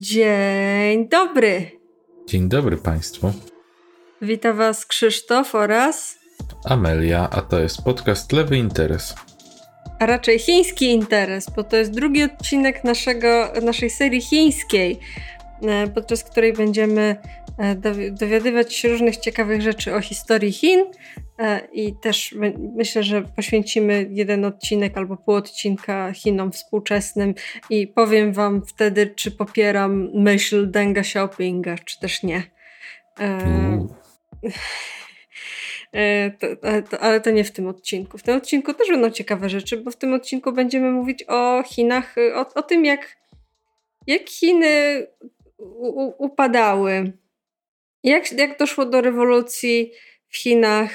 Dzień dobry. Dzień dobry Państwu. Witam Was Krzysztof oraz Amelia, a to jest podcast Lewy Interes. A raczej chiński interes, bo to jest drugi odcinek naszego, naszej serii chińskiej, e, podczas której będziemy dowiadywać się różnych ciekawych rzeczy o historii Chin e, i też myślę, że poświęcimy jeden odcinek albo pół odcinka Chinom współczesnym i powiem Wam wtedy, czy popieram myśl Denga Xiaopinga, czy też nie. Mm. To, to, ale to nie w tym odcinku. W tym odcinku też będą ciekawe rzeczy, bo w tym odcinku będziemy mówić o Chinach, o, o tym, jak, jak Chiny u, upadały. Jak, jak doszło do rewolucji w Chinach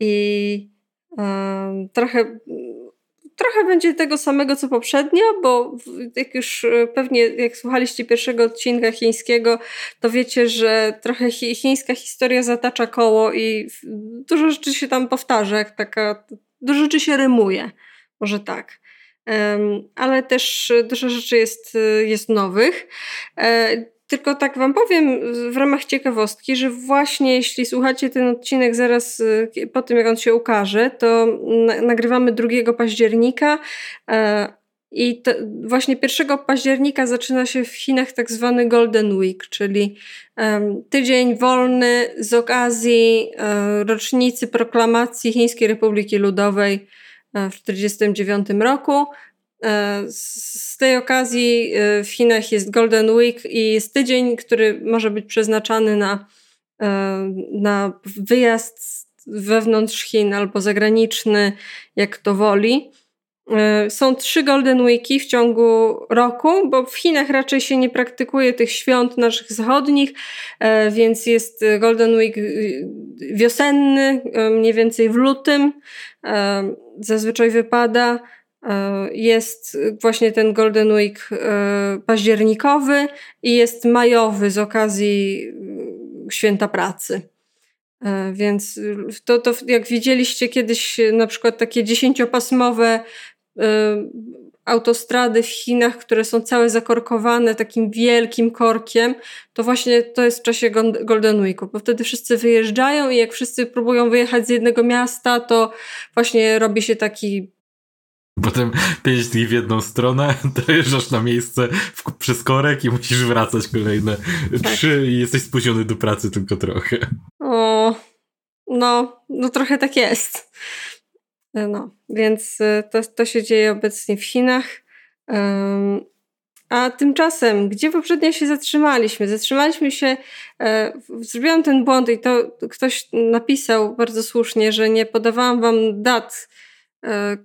i um, trochę trochę będzie tego samego co poprzednio, bo jak już e, pewnie jak słuchaliście pierwszego odcinka chińskiego, to wiecie, że trochę chi chińska historia zatacza koło i dużo rzeczy się tam powtarza, jak taka, dużo rzeczy się rymuje, może tak. Ale też dużo rzeczy jest, e, jest nowych. Tylko tak Wam powiem w ramach ciekawostki, że właśnie jeśli słuchacie ten odcinek zaraz y, po tym, jak on się ukaże, to nagrywamy 2 października. E, I to właśnie 1 października zaczyna się w Chinach tak zwany Golden Week, czyli tydzień wolny z okazji e, rocznicy proklamacji Chińskiej Republiki Ludowej e, w 1949 roku. E, z tej okazji e, w Chinach jest Golden Week i jest tydzień, który może być przeznaczany na, e, na wyjazd wewnątrz Chin albo zagraniczny, jak to woli. Są trzy Golden Weeki w ciągu roku, bo w Chinach raczej się nie praktykuje tych świąt naszych zachodnich, więc jest Golden Week wiosenny, mniej więcej w lutym. Zazwyczaj wypada jest właśnie ten Golden Week e, październikowy i jest majowy z okazji e, święta pracy. Więc to, to jak widzieliście kiedyś na przykład takie dziesięciopasmowe autostrady w Chinach, które są całe zakorkowane takim wielkim korkiem, to właśnie to jest w czasie Golden Weeku, bo wtedy wszyscy wyjeżdżają i jak wszyscy próbują wyjechać z jednego miasta, to właśnie robi się taki Potem 5 dni w jedną stronę, dojeżdżasz na miejsce w, przez korek i musisz wracać kolejne tak. trzy i jesteś spóźniony do pracy tylko trochę. O, no, no trochę tak jest. No, więc y, to, to się dzieje obecnie w Chinach. Um, a tymczasem, gdzie poprzednio się zatrzymaliśmy? Zatrzymaliśmy się, e, zrobiłam ten błąd i to ktoś napisał bardzo słusznie, że nie podawałam wam dat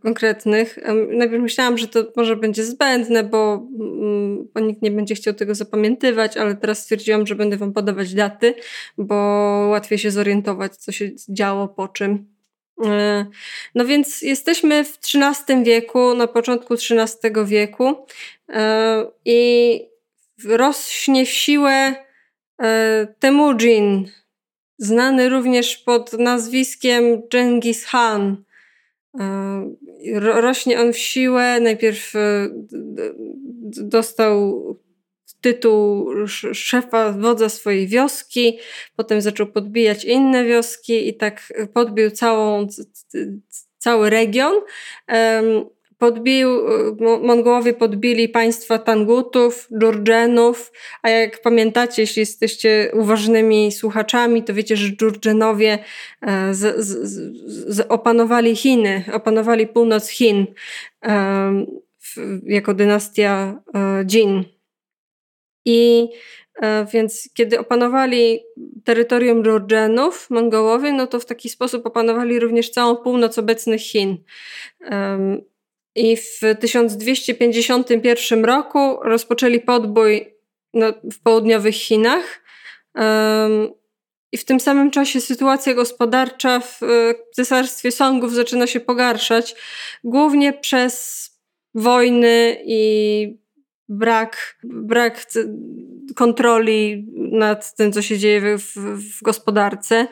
konkretnych. Najpierw myślałam, że to może będzie zbędne, bo, mm, bo nikt nie będzie chciał tego zapamiętywać, ale teraz stwierdziłam, że będę Wam podawać daty, bo łatwiej się zorientować, co się działo po czym. E, no więc jesteśmy w XIII wieku, na początku XIII wieku e, i rośnie w siłę Temujin, znany również pod nazwiskiem Genghis Khan. Rośnie on w siłę. Najpierw e, dostał tytuł szefa, wodza swojej wioski, potem zaczął podbijać inne wioski i tak podbił całą, cały region podbił, y, Mongołowie podbili państwa Tangutów, Dżurdżenów, a jak pamiętacie, jeśli jesteście uważnymi słuchaczami, to wiecie, że Dżurdżenowie e, z, z, z, opanowali Chiny, opanowali północ Chin e, jako dynastia e, Jin. I więc kiedy opanowali terytorium Dżurdżenów, Mongołowie, no to w taki sposób opanowali również całą północ obecnych Chin. I w 1251 roku rozpoczęli podbój w południowych Chinach. I w tym samym czasie sytuacja gospodarcza w cesarstwie Songów zaczyna się pogarszać, głównie przez wojny i brak, brak kontroli nad tym, co się dzieje w, w gospodarce,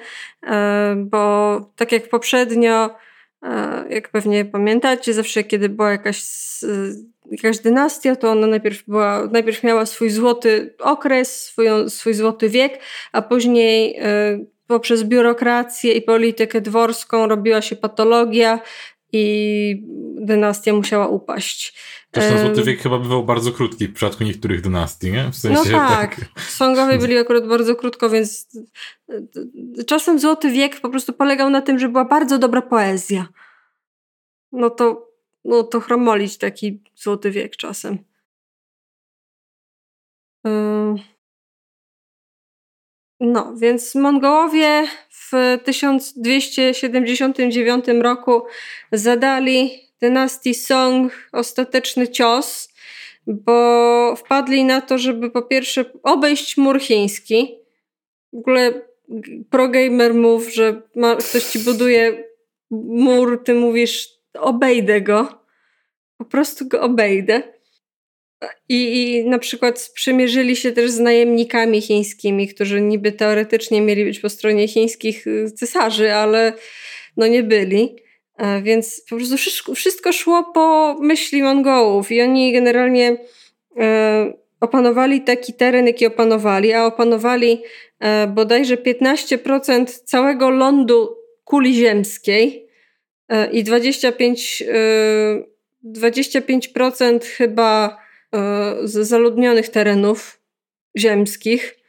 bo tak jak poprzednio, jak pewnie pamiętacie, zawsze kiedy była jakaś jakaś dynastia, to ona najpierw, była, najpierw miała swój złoty okres, swój, swój złoty wiek, a później y, poprzez biurokrację i politykę dworską robiła się patologia i dynastia musiała upaść. Zresztą Złoty Wiek chyba bywał bardzo krótki w przypadku niektórych dynastii, nie? W sensie, no tak, tak. Songowie byli akurat bardzo krótko, więc czasem Złoty Wiek po prostu polegał na tym, że była bardzo dobra poezja. No to, no to chromolić taki Złoty Wiek czasem. No, więc Mongołowie w 1279 roku zadali dynastii Song ostateczny cios, bo wpadli na to, żeby po pierwsze obejść mur chiński. W ogóle progamer mów, że ma, ktoś ci buduje mur, ty mówisz obejdę go. Po prostu go obejdę. I, I na przykład sprzymierzyli się też z najemnikami chińskimi, którzy niby teoretycznie mieli być po stronie chińskich y, cesarzy, ale no nie byli. E, więc po prostu wszystko, szło po myśli Mongołów i oni generalnie e, opanowali taki teren, jaki opanowali, a opanowali e, bodajże 15% całego lądu kuli ziemskiej i 25, e, 25% chyba zaludnionych terenów ziemskich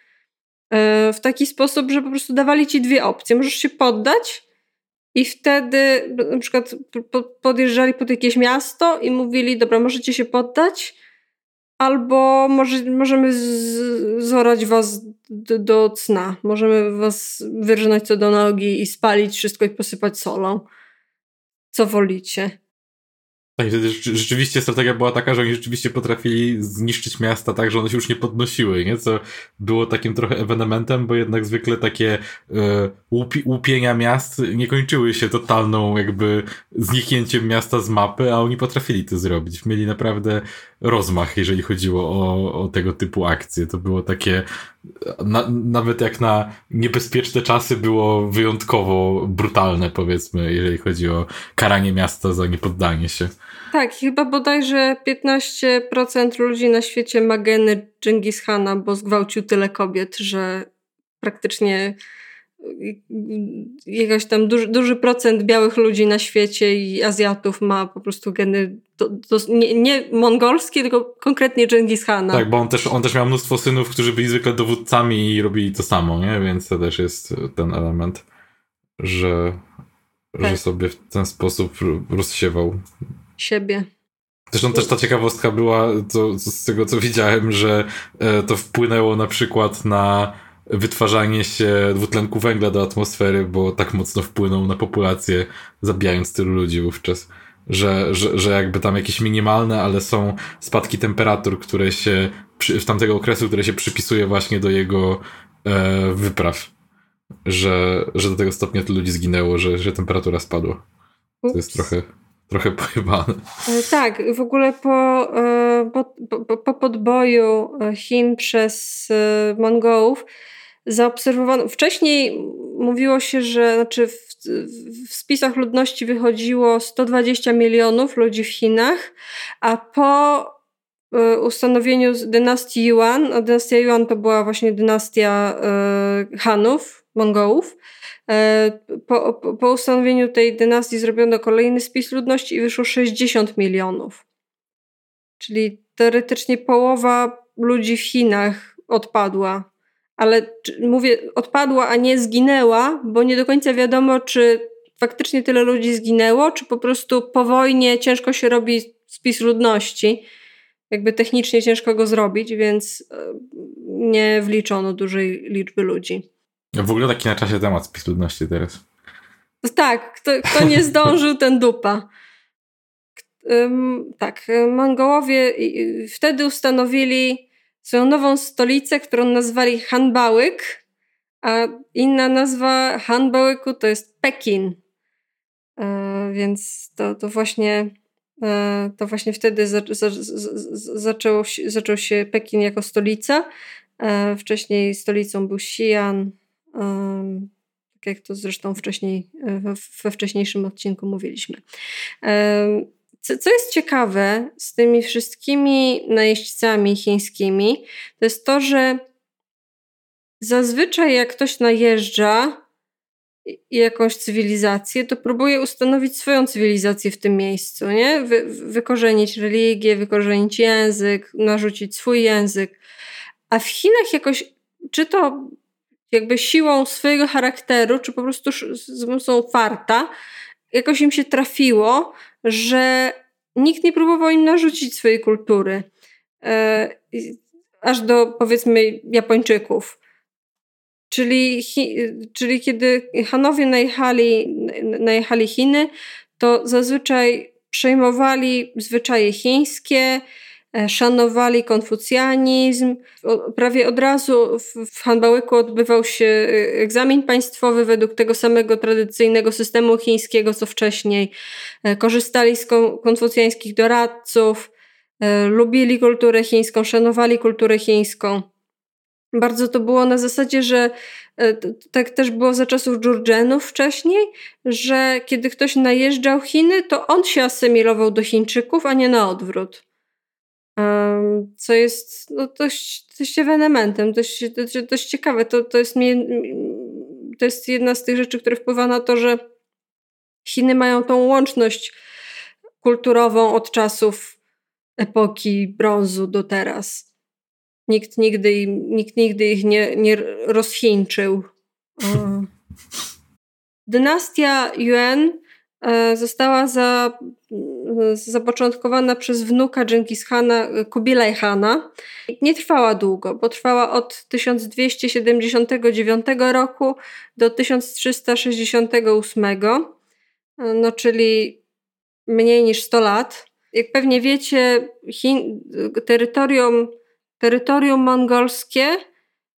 w taki sposób, że po prostu dawali ci dwie opcje. Możesz się poddać i wtedy na przykład podjeżdżali pod jakieś miasto i mówili, dobra, możecie się poddać, albo może, możemy zorać was do, do cna. Możemy was wyrżnąć co do nogi i spalić wszystko i posypać solą. Co wolicie? Tak, wtedy rzeczywiście strategia była taka, że oni rzeczywiście potrafili zniszczyć miasta tak, że one się już nie podnosiły, nie? Co było takim trochę ewenementem, bo jednak zwykle takie y, łupi, łupienia miast nie kończyły się totalną jakby zniknięciem miasta z mapy, a oni potrafili to zrobić. Mieli naprawdę rozmach, jeżeli chodziło o, o tego typu akcje. To było takie, na, nawet jak na niebezpieczne czasy było wyjątkowo brutalne, powiedzmy, jeżeli chodzi o karanie miasta za niepoddanie się. Tak, chyba bodajże 15% ludzi na świecie ma geny Genghis Hana, bo zgwałcił tyle kobiet, że praktycznie jakiś tam duży, duży procent białych ludzi na świecie i Azjatów ma po prostu geny do, do, nie, nie mongolskie, tylko konkretnie Genghis Hana. Tak, bo on też, on też miał mnóstwo synów, którzy byli zwykle dowódcami i robili to samo, nie? Więc to też jest ten element, że, tak. że sobie w ten sposób rozsiewał siebie. Zresztą też ta ciekawostka była, to, z tego co widziałem, że e, to wpłynęło na przykład na wytwarzanie się dwutlenku węgla do atmosfery, bo tak mocno wpłynął na populację, zabijając tylu ludzi wówczas. Że, że, że jakby tam jakieś minimalne, ale są spadki temperatur, które się w tamtego okresu, które się przypisuje właśnie do jego e, wypraw. Że, że do tego stopnia tylu ludzi zginęło, że, że temperatura spadła. To jest trochę, trochę pojebane. E, tak, w ogóle po, e, po, po, po podboju Chin przez e, Mongołów zaobserwowano. Wcześniej mówiło się, że znaczy w, w, spisach ludności wychodziło 120 milionów ludzi w Chinach, a po ustanowieniu dynastii Yuan, a dynastia Yuan to była właśnie dynastia Hanów, Mongołów, po, po ustanowieniu tej dynastii zrobiono kolejny spis ludności i wyszło 60 milionów. Czyli teoretycznie połowa ludzi w Chinach odpadła ale mówię, odpadła, a nie zginęła, bo nie do końca wiadomo, czy faktycznie tyle ludzi zginęło, czy po prostu po wojnie ciężko się robi spis ludności. Jakby technicznie ciężko go zrobić, więc e, nie wliczono dużej liczby ludzi. W ogóle taki na czasie temat spis ludności teraz. Tak, kto, kto nie zdążył, ten dupa. Tak, Mongołowie wtedy ustanowili swoją nową stolicę, którą nazwali Hanbałyk, a inna nazwa Hanbałyku to jest Pekin. E, więc to, to właśnie e, to właśnie wtedy za, za, za, zaczął, zaczął się Pekin jako stolica. E, wcześniej stolicą był Xi'an, tak jak to zresztą wcześniej we, we wcześniejszym odcinku mówiliśmy. E, co jest ciekawe z tymi wszystkimi najeźdźcami chińskimi, to jest to, że zazwyczaj jak ktoś najeżdża jakąś cywilizację, to próbuje ustanowić swoją cywilizację w tym miejscu, nie? Wy, wykorzenić religię, wykorzenić język, narzucić swój język. A w Chinach jakoś, czy to jakby siłą swojego charakteru, czy po prostu z pomocą farta, jakoś im się trafiło, że nikt nie próbował im narzucić swojej kultury. E, aż do powiedzmy Japończyków. Czyli, czyli kiedy Hanowie najechali, najechali Chiny, to zazwyczaj przejmowali zwyczaje chińskie, szanowali konfucjanizm. Prawie od razu w Hanbałyku odbywał się e, egzamin państwowy według tego samego tradycyjnego systemu chińskiego, co wcześniej. E, korzystali z konfucjańskich doradców, lubili kulturę chińską, szanowali kulturę chińską. Bardzo to było na zasadzie, że e, tak też było za czasów Dżurdżenów wcześniej, że kiedy ktoś najeżdżał Chiny, to on się asymilował do Chińczyków, a nie na odwrót. Co jest no, dość, dość ewenementem, dość, dość, dość ciekawe. To, to, jest to jest jedna z tych rzeczy, które wpływa na to, że Chiny mają tą łączność kulturową od czasów epoki brązu do teraz. Nikt nigdy, nikt nigdy ich nie, nie rozchińczył. Dynastia Yuan e, została za, zapoczątkowana przez wnuka Genghis Khana, Kubilaj Hana. Nie trwała długo, bo trwała od 1279 roku do 1368, no czyli mniej niż 100 lat. Jak pewnie wiecie, Chin, terytorium terytorium mongolskie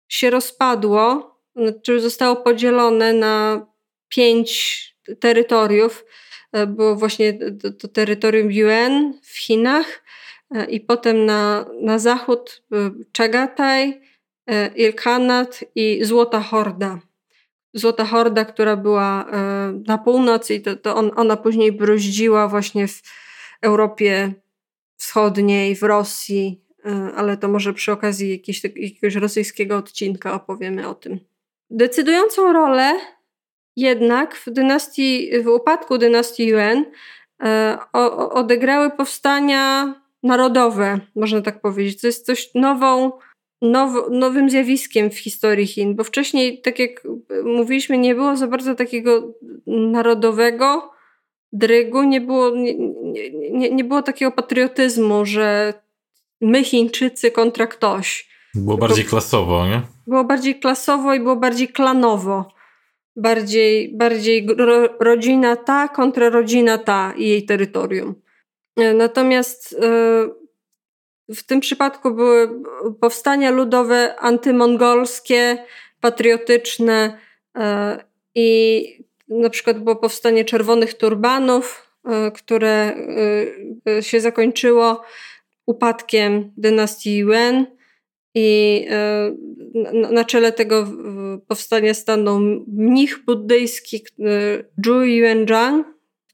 się rozpadło, czy zostało podzielone na pięć terytoriów. E, było właśnie to, to terytorium Yuen w Chinach e, i potem na, na zachód e, Chagataj, Ilkhanat i Złota Horda. Złota Horda, która była na północ i to, to on, ona później bruździła właśnie w Europie Wschodniej, w Rosji, ale to może przy okazji jakiegoś, jakiegoś rosyjskiego odcinka opowiemy o tym. Decydującą rolę jednak w dynastii, w upadku dynastii Yuan e, odegrały powstania narodowe, można tak powiedzieć. To jest coś nową, now, nowym zjawiskiem w historii Chin, bo wcześniej, tak jak mówiliśmy, nie było za bardzo takiego narodowego drygu, nie było, nie, nie, nie było takiego patriotyzmu, że my Chińczycy kontra ktoś. Było bardziej klasowo, nie? Było bardziej klasowo i było bardziej klanowo. Bardziej, bardziej ro, rodzina ta kontra rodzina ta i jej terytorium. E, natomiast e, w tym przypadku były powstania ludowe antymongolskie, patriotyczne e, i na przykład było powstanie czerwonych turbanów, które się zakończyło upadkiem dynastii Yuan i e, na czele tego powstania stanął mnich buddyjski e, Zhu Yuanzhang,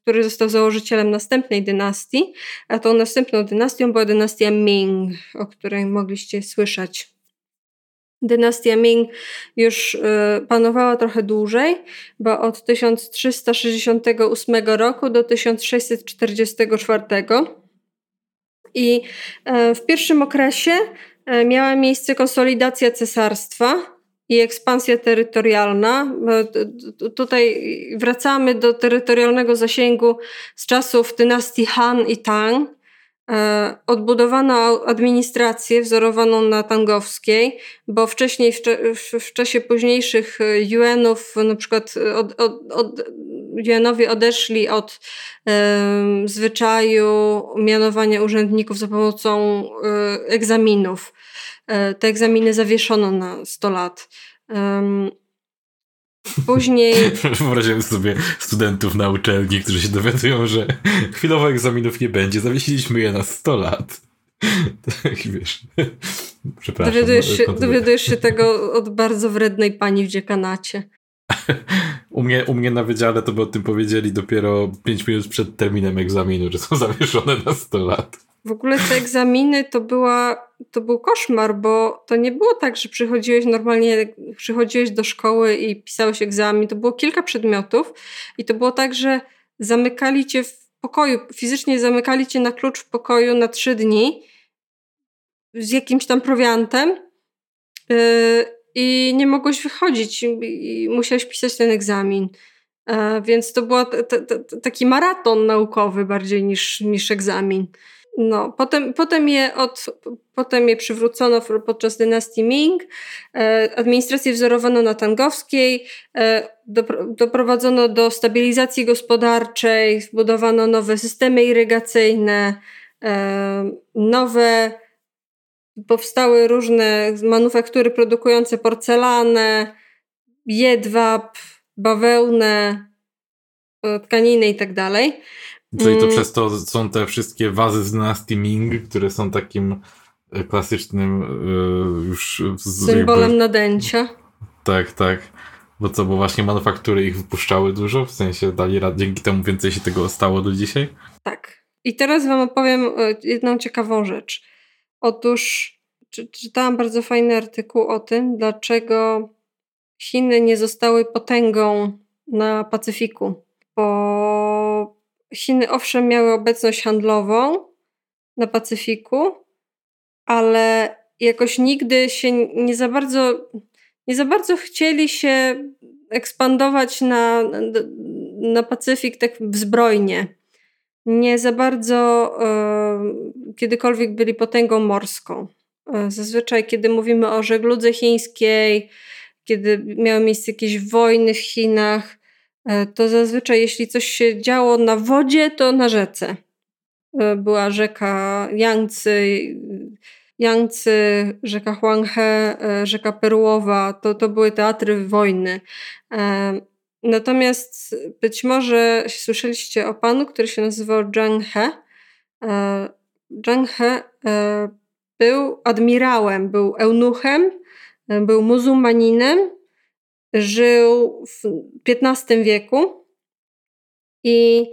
który został założycielem następnej dynastii, a tą następną dynastią była dynastia Ming, o której mogliście słyszeć. Dynastia Ming już e, panowała trochę dłużej, bo od 1368 roku do 1644 i w pierwszym okresie miała miejsce konsolidacja cesarstwa i ekspansja terytorialna. E, tutaj wracamy do terytorialnego zasięgu z czasów dynastii Han i Tang, E, odbudowano administrację wzorowaną na tangowskiej, bo wcześniej, w, w, czasie późniejszych Yuanów, na przykład od, od, od, Yuanowie odeszli od um, zwyczaju mianowania urzędników za pomocą um, egzaminów. Um, te egzaminy zawieszono na 100 lat. Później. Wyobraziłem sobie studentów na uczelni, którzy się dowiadują, że chwilowo egzaminów nie będzie. Zawiesiliśmy je na 100 lat. Tak, wiesz. Przepraszam. Dowiadujesz się, dowiadujesz się tego od bardzo wrednej pani w dziekanacie. U mnie, u mnie na wydziale to by o tym powiedzieli dopiero 5 minut przed terminem egzaminu, że są zawieszone na 100 lat. W ogóle te egzaminy to, była, to był koszmar, bo to nie było tak, że przychodziłeś normalnie, przychodziłeś do szkoły i pisałeś egzamin. To było kilka przedmiotów i to było tak, że zamykali cię w pokoju, fizycznie zamykali cię na klucz w pokoju na trzy dni z jakimś tam prowiantem yy, i nie mogłeś wychodzić i musiałeś pisać ten egzamin. Yy, więc to był taki maraton naukowy bardziej niż, niż egzamin. No, potem, potem, je od, potem je przywrócono podczas dynastii Ming. E, administrację wzorowano na Tangowskiej. E, doprowadzono do stabilizacji gospodarczej, wbudowano nowe systemy irygacyjne, e, nowe powstały różne manufaktury produkujące porcelanę, jedwab, bawełnę, tkaniny i dalej. Czyli to mm. przez to są te wszystkie wazy z dynastii Ming, które są takim e, klasycznym e, już... Symbolem jakby... nadęcia. Tak, tak. Bo co, bo właśnie manufaktury ich wypuszczały dużo? W sensie dali rad, dzięki temu więcej się tego stało do dzisiaj? Tak. I teraz wam opowiem jedną ciekawą rzecz. Otóż czy, czytałam bardzo fajny artykuł o tym, dlaczego Chiny nie zostały potęgą na Pacyfiku. Bo Chiny owszem miały obecność handlową na Pacyfiku, ale jakoś nigdy się nie za bardzo, nie za bardzo chcieli się ekspandować na, na Pacyfik tak zbrojnie. Nie za bardzo e, kiedykolwiek byli potęgą morską. E, zazwyczaj, kiedy mówimy o żegludze chińskiej, kiedy miały miejsce jakieś wojny w Chinach, to zazwyczaj jeśli coś się działo na wodzie, to na rzece. E, była rzeka Yangtze, Yangtze rzeka Huanghe, e, rzeka Perłowa, to, to były teatry wojny. Natomiast być może słyszeliście o panu, który się nazywał Zhang He. Zhang He był admirałem, był eunuchem, był muzułmaninem żył w XV wieku i,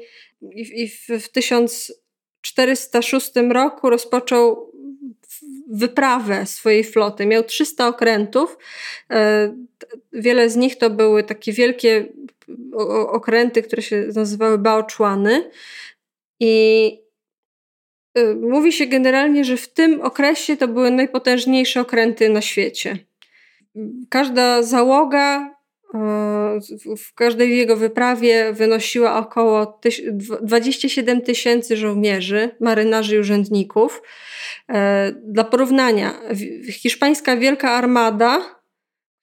w 1406 roku rozpoczął wyprawę swojej floty. Miał 300 okrętów. E, wiele z nich to były takie wielkie okręty, które się nazywały baoczłany. I e, mówi się generalnie, że w tym okresie to były najpotężniejsze okręty na świecie każda załoga e, w każdej jego wyprawie wynosiła około 27 tysięcy żołnierzy, marynarzy i urzędników. E, dla porównania, hiszpańska Wielka Armada,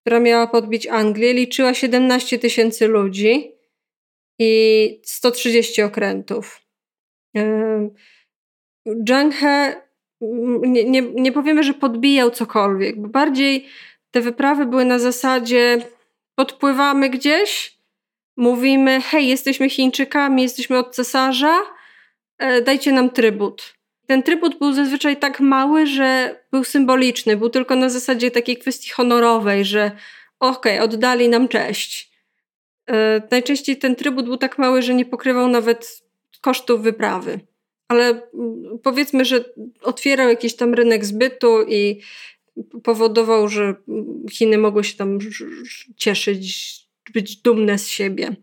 która miała podbić Anglię, liczyła 17 tysięcy ludzi i 130 okrętów. E, Zhang He, nie, nie, nie powiemy, że podbijał cokolwiek, bardziej te wyprawy były na zasadzie podpływamy gdzieś, mówimy hej, jesteśmy Chińczykami, jesteśmy od cesarza, e, dajcie nam trybut. Ten trybut był zazwyczaj tak mały, że był symboliczny, był tylko na zasadzie takiej kwestii honorowej, że okej, okay, oddali nam cześć. E, najczęściej ten trybut był tak mały, że nie pokrywał nawet kosztów wyprawy. Ale mm, powiedzmy, że otwierał jakiś tam rynek zbytu i powodował, że Chiny mogły się tam cieszyć, być dumne z siebie.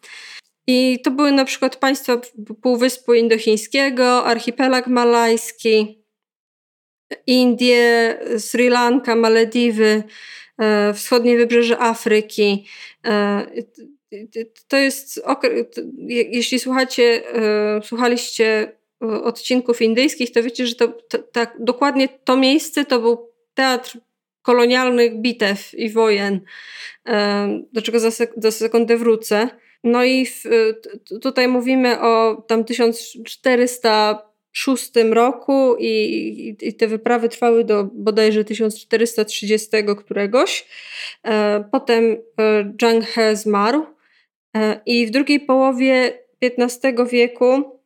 I to były na przykład państwa Półwyspu Indochińskiego, archipelag malajski, Indie, Sri Lanka, Malediwy, e, wschodnie wybrzeże Afryki. E, to jest, jeśli słuchacie, e, słuchaliście odcinków indyjskich, to wiecie, że to, to tak, dokładnie to miejsce to był teatr kolonialnych bitew i wojen, do czego za, sek za sekundę wrócę. No i w, tutaj mówimy o tam 1406 roku i, i, i, te wyprawy trwały do bodajże 1430 któregoś. E, potem e, Zhang He zmarł e, i w drugiej połowie XV wieku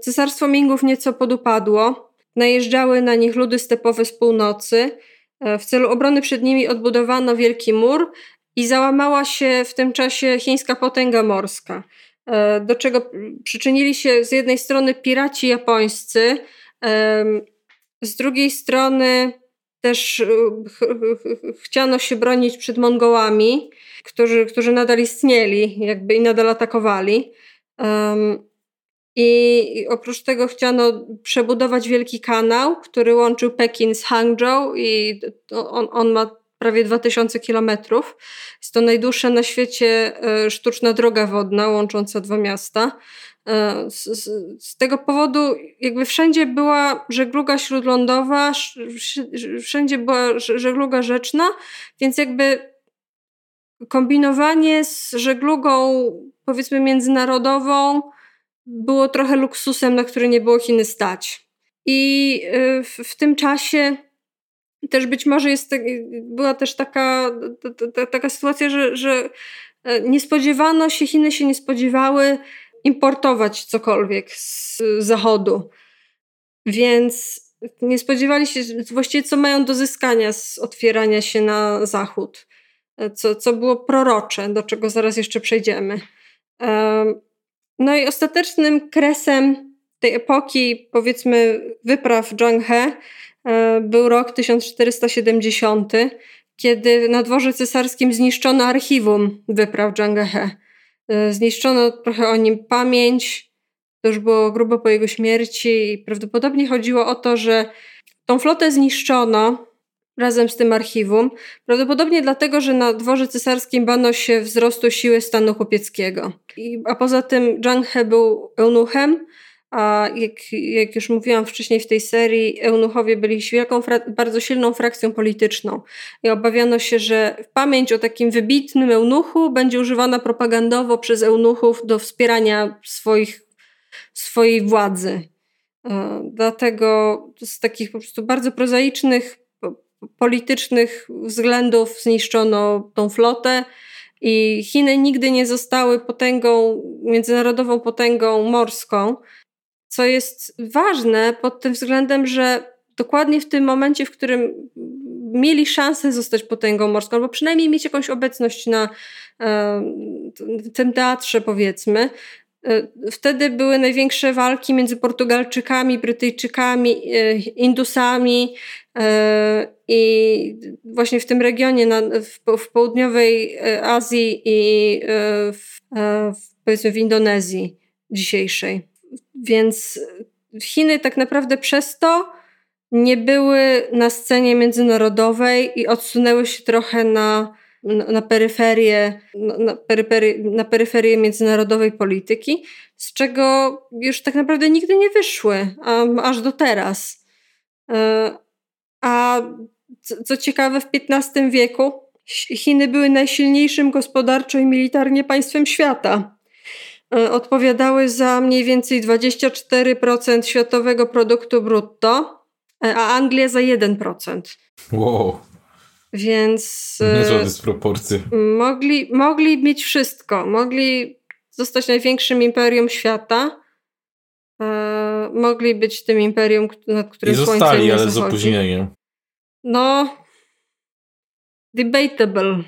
cesarstwo Mingów nieco podupadło Najeżdżały na nich ludy stepowe z północy. E, w celu obrony przed nimi odbudowano wielki mur i załamała się w tym czasie chińska potęga morska, e, do czego przyczynili się z jednej strony piraci japońscy, z drugiej strony też e, chciano się bronić przed Mongołami, którzy, którzy nadal istnieli jakby i nadal atakowali. I oprócz tego chciano przebudować wielki kanał, który łączył Pekin z Hangzhou i on, on ma prawie 2000 kilometrów. Jest to najdłuższa na świecie e, sztuczna droga wodna łącząca dwa miasta. E, z, z, z, tego powodu jakby wszędzie była żegluga śródlądowa, wszędzie była żegluga rzeczna, więc jakby kombinowanie z żeglugą powiedzmy międzynarodową było trochę luksusem, na który nie było Chiny stać. I e, w, w tym czasie też być może jest, była też taka, taka sytuacja, że, że e, nie spodziewano się, Chiny się nie spodziewały importować cokolwiek z zachodu. Więc nie spodziewali się właściwie, co mają do zyskania z otwierania się na zachód, e, co, co było prorocze, do czego zaraz jeszcze przejdziemy. No i ostatecznym kresem tej epoki, powiedzmy, wypraw Zhang He E, był rok 1470, kiedy na dworze cesarskim zniszczono archiwum wypraw He. E, zniszczono trochę o nim pamięć, to już było grubo po jego śmierci i prawdopodobnie chodziło o to, że tą flotę zniszczono razem z tym archiwum, prawdopodobnie dlatego, że na dworze cesarskim bano się wzrostu siły stanu chłopieckiego. I, a poza tym Zhang He był eunuchem, a jak, jak już mówiłam wcześniej w tej serii, eunuchowie byli wielką, bardzo silną frakcją polityczną. I obawiano się, że pamięć o takim wybitnym eunuchu będzie używana propagandowo przez eunuchów do wspierania swoich, swojej władzy. E, dlatego z takich po prostu bardzo prozaicznych, politycznych względów zniszczono tą flotę. I Chiny nigdy nie zostały potęgą, międzynarodową potęgą morską, co jest ważne pod tym względem, że dokładnie w tym momencie, w którym mieli szansę zostać potęgą morską, albo przynajmniej mieć jakąś obecność na e, tym teatrze, powiedzmy, e, Wtedy były największe walki między Portugalczykami, Brytyjczykami, e, Indusami i właśnie w tym regionie w, południowej Azji i w, w, powiedzmy w Indonezji dzisiejszej. Więc Chiny tak naprawdę przez to nie były na scenie międzynarodowej i odsunęły się trochę na, na, na peryferię, na, na peryferię międzynarodowej polityki, z czego już tak naprawdę nigdy nie wyszły, aż do teraz. A co ciekawe, w XV wieku Chiny były najsilniejszym gospodarczo i militarnie państwem świata. E, odpowiadały za mniej więcej 24% światowego produktu brutto, e, a Anglia za 1%. Wow. Więc. E, Niezłe dysproporcje. Mogli, mogli mieć wszystko. Mogli zostać największym imperium świata. E, mogli być tym imperium, nad którym I zostali, ale z opóźnieniem. No. Debatable,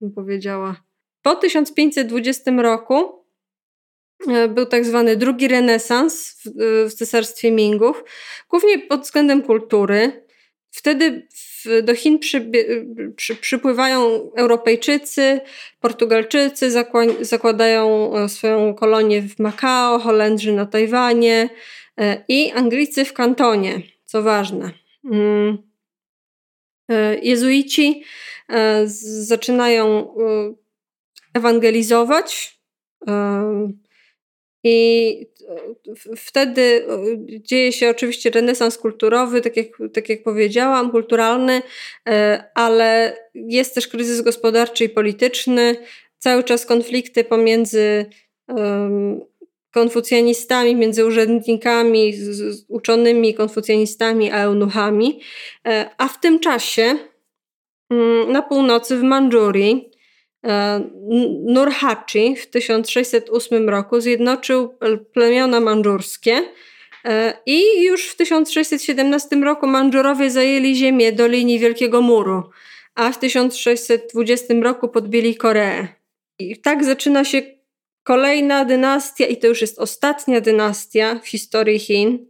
bym powiedziała. Po 1520 roku E, był tak zwany drugi renesans w, e, w cesarstwie Mingów, głównie pod względem kultury. Wtedy w, do Chin przy, przy, przypływają Europejczycy, Portugalczycy, zakładają e, swoją kolonię w Makao, Holendrzy na Tajwanie i Anglicy w Kantonie, co ważne. Mm. Jezuici zaczynają ewangelizować i e, wtedy e, dzieje się oczywiście renesans kulturowy, tak jak, tak jak powiedziałam, kulturalny, e, ale jest też kryzys gospodarczy i polityczny, cały czas konflikty pomiędzy konfucjanistami, między urzędnikami, z uczonymi konfucjanistami a eunuchami. A w tym czasie mm, na północy w Mandżurii E, Nurhaci w 1608 roku zjednoczył plemiona mandżurskie e, i już w 1617 roku Mandżurowie zajęli ziemię do linii Wielkiego Muru. a w 1620 roku podbili Koreę. I tak zaczyna się kolejna dynastia, i to już jest ostatnia dynastia w historii Chin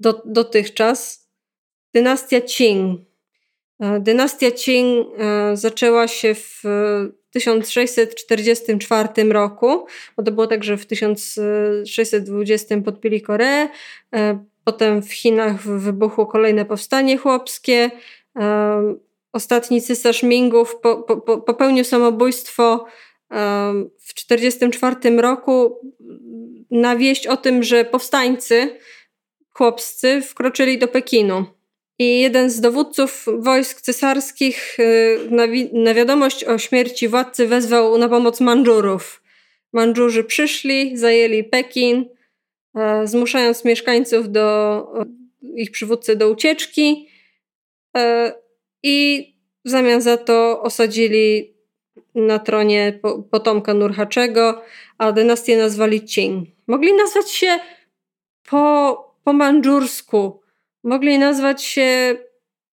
do, dotychczas. Dynastia Qing. E, dynastia Qing e, zaczęła się w 1644 roku, bo to było tak, że w 1620 podbili Koreę, e, potem w Chinach wybuchło kolejne powstanie chłopskie, ostatni cesarz Mingów po, po, popełnił samobójstwo w 1944 roku na wieść o tym, że powstańcy chłopscy wkroczyli do Pekinu. I jeden z dowódców wojsk cesarskich y, na, wi- na wiadomość o śmierci władcy wezwał na pomoc Mandżurów. Mandżurzy przyszli, zajęli Pekin, e, zmuszając mieszkańców do ich przywódcy do ucieczki e, i w zamian za to osadzili na tronie potomka Nurhaczego, a dynastię nazwali Qing. Mogli nazwać się po, po mandżursku, mogli nazwać się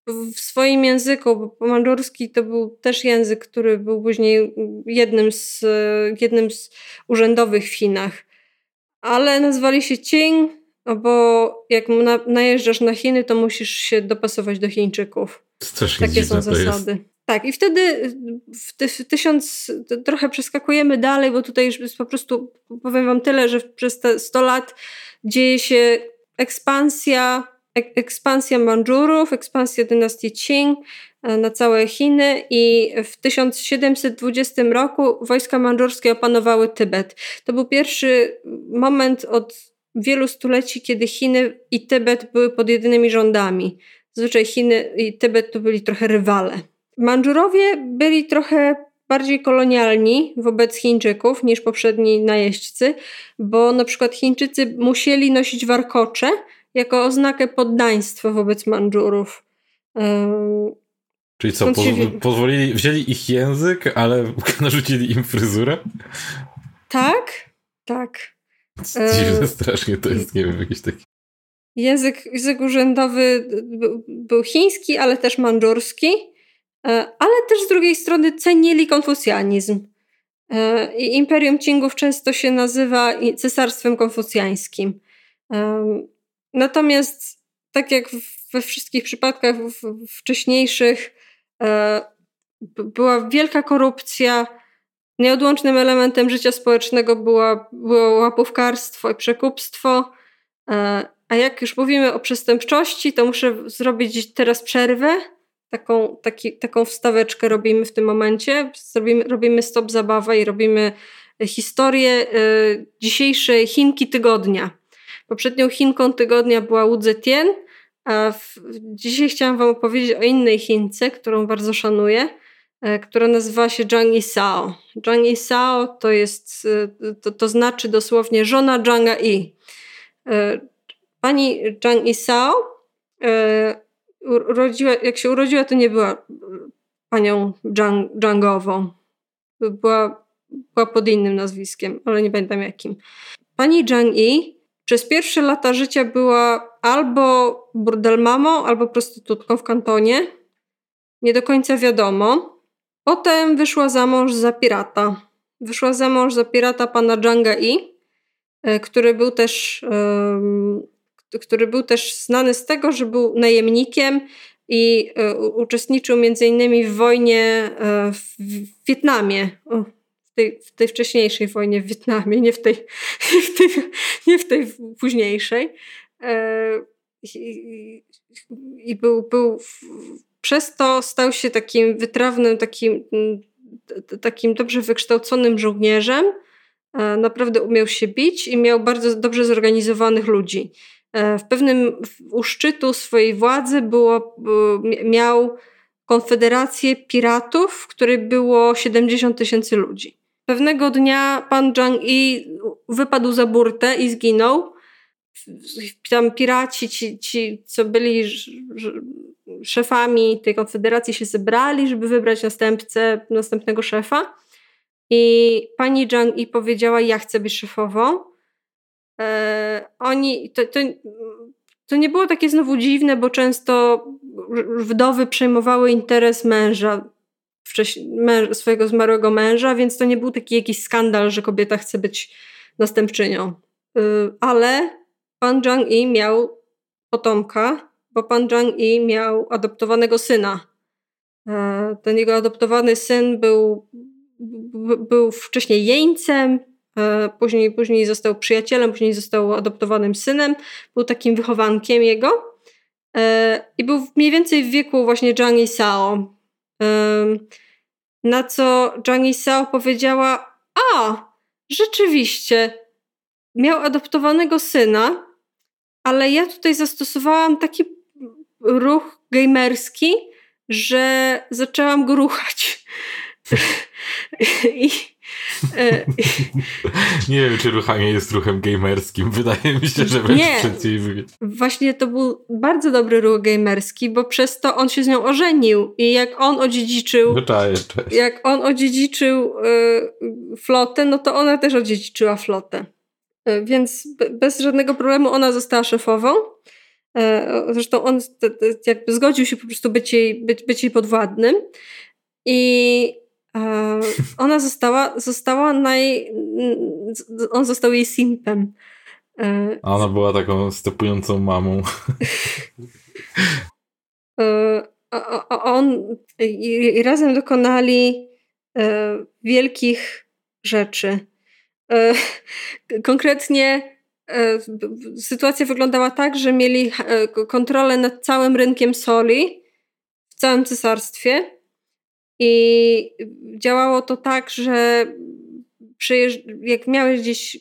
w swoim języku, bo pomandżurski to był też język, który był później jednym z, jednym z urzędowych w Chinach. Ale nazwali się Qing, no bo jak na, najeżdżasz na Chiny, to musisz się dopasować do Chińczyków. Takie są zasady. Jest. Tak, i wtedy w, tysiąc, trochę przeskakujemy dalej, bo tutaj już po prostu powiem Wam tyle, że przez te 100 lat dzieje się ekspansja ekspansja Mandżurów, ekspansja dynastii Qing e, na całe Chiny i w 1720 roku wojska mandżurskie opanowały Tybet. To był pierwszy moment od wielu stuleci, kiedy Chiny i Tybet były pod jedynymi rządami. Zazwyczaj Chiny i Tybet to byli trochę rywale. Mandżurowie byli trochę bardziej kolonialni wobec Chińczyków niż poprzedni najeźdźcy, bo na przykład Chińczycy musieli nosić warkocze, jako oznakę poddaństwa wobec Mandżurów. Czyli co, poz pozwolili, wzięli ich język, ale narzucili im fryzurę? Tak, tak. Dziwne strasznie to jest, nie wiem, jakiś taki... Język, język urzędowy był chiński, ale też mandżurski, e, ale też z drugiej strony cenili konfucjanizm. E, I Imperium Qingów często się nazywa cesarstwem konfucjańskim. Natomiast tak jak we wszystkich przypadkach wcześniejszych, e, była wielka korupcja. Nieodłącznym elementem życia społecznego była, było łapówkarstwo i przekupstwo. E, a jak już mówimy o przestępczości, to muszę zrobić teraz przerwę. Taką, taki, taką wstaweczkę robimy w tym momencie. Zrobimy, robimy stop zabawę i robimy historię e, dzisiejszej Chinki tygodnia. Poprzednią Chinką tygodnia była Wu Zetian, a w, dzisiaj chciałam Wam opowiedzieć o innej Chince, którą bardzo szanuję, e, która nazywa się Zhang Yisao. Zhang Yisao to jest, e, to, to znaczy dosłownie żona Zhanga. E, pani Zhang Yisao urodziła, jak się urodziła, to nie była panią Zhang, Zhangową. Była, była pod innym nazwiskiem, ale nie pamiętam jakim. Pani Zhang Yi przez pierwsze lata życia była albo burdelmamą, albo prostytutką w kantonie. Nie do końca wiadomo. Potem wyszła za mąż za pirata. Wyszła za mąż za pirata pana Janga I, e, który był też, który był też znany z tego, że był najemnikiem i e, uczestniczył między innymi w wojnie e, w Wietnamie tej, w tej wcześniejszej wojnie w Wietnamie, nie w tej, nie w tej, nie w tej późniejszej. E, I, i był, był, przez to stał się takim wytrawnym, takim, takim dobrze wykształconym żołnierzem. Naprawdę umiał się bić i miał bardzo dobrze zorganizowanych ludzi. E, w pewnym u szczytu swojej władzy było, miał konfederację piratów, w której było 70 tysięcy ludzi. Pewnego dnia pan Zhang-i wypadł za burtę i zginął. Tam piraci, ci, ci co byli szefami tej konfederacji, się zebrali, żeby wybrać następcę, następnego szefa. I pani Zhang-i powiedziała: Ja chcę być szefową. E, oni, to, to, to nie było takie znowu dziwne, bo często wdowy przejmowały interes męża, męż, swojego zmarłego męża, więc to nie był taki jakiś skandal, że kobieta chce być następczynią. Y, ale pan Zhang-i miał potomka, bo pan Zhang-i miał adoptowanego syna. E, ten jego adoptowany syn był, był wcześniej jeńcem, e, później, później został przyjacielem, później został adoptowanym synem, był takim wychowankiem jego e, i był mniej więcej w wieku właśnie Zhang i Sao. Na co Zhang i Sao powiedziała, a, rzeczywiście, miał adoptowanego syna, ale ja tutaj zastosowałam taki ruch gamerski, że zaczęłam go ruchać. I, e, nie wiem, czy ruchanie jest ruchem gamerskim. Wydaje mi się, że wręcz przeciwnie. Właśnie to był bardzo dobry ruch gamerski, bo przez to on się z nią ożenił i jak on odziedziczył no cześć, cześć. jak on odziedziczył y, flotę, no to ona też odziedziczyła flotę. Y, więc bez żadnego problemu ona została szefową. E, zresztą on jakby zgodził się po prostu być jej, być, być jej podwładnym. I e, ona została, została naj... On został jej simpem. E, A ona była taką stepującą mamą. A on i razem dokonali wielkich rzeczy. Konkretnie E, sytuacja wyglądała tak, że mieli e, kontrolę nad całym rynkiem soli w całym cesarstwie i działało to tak, że jak miałeś gdzieś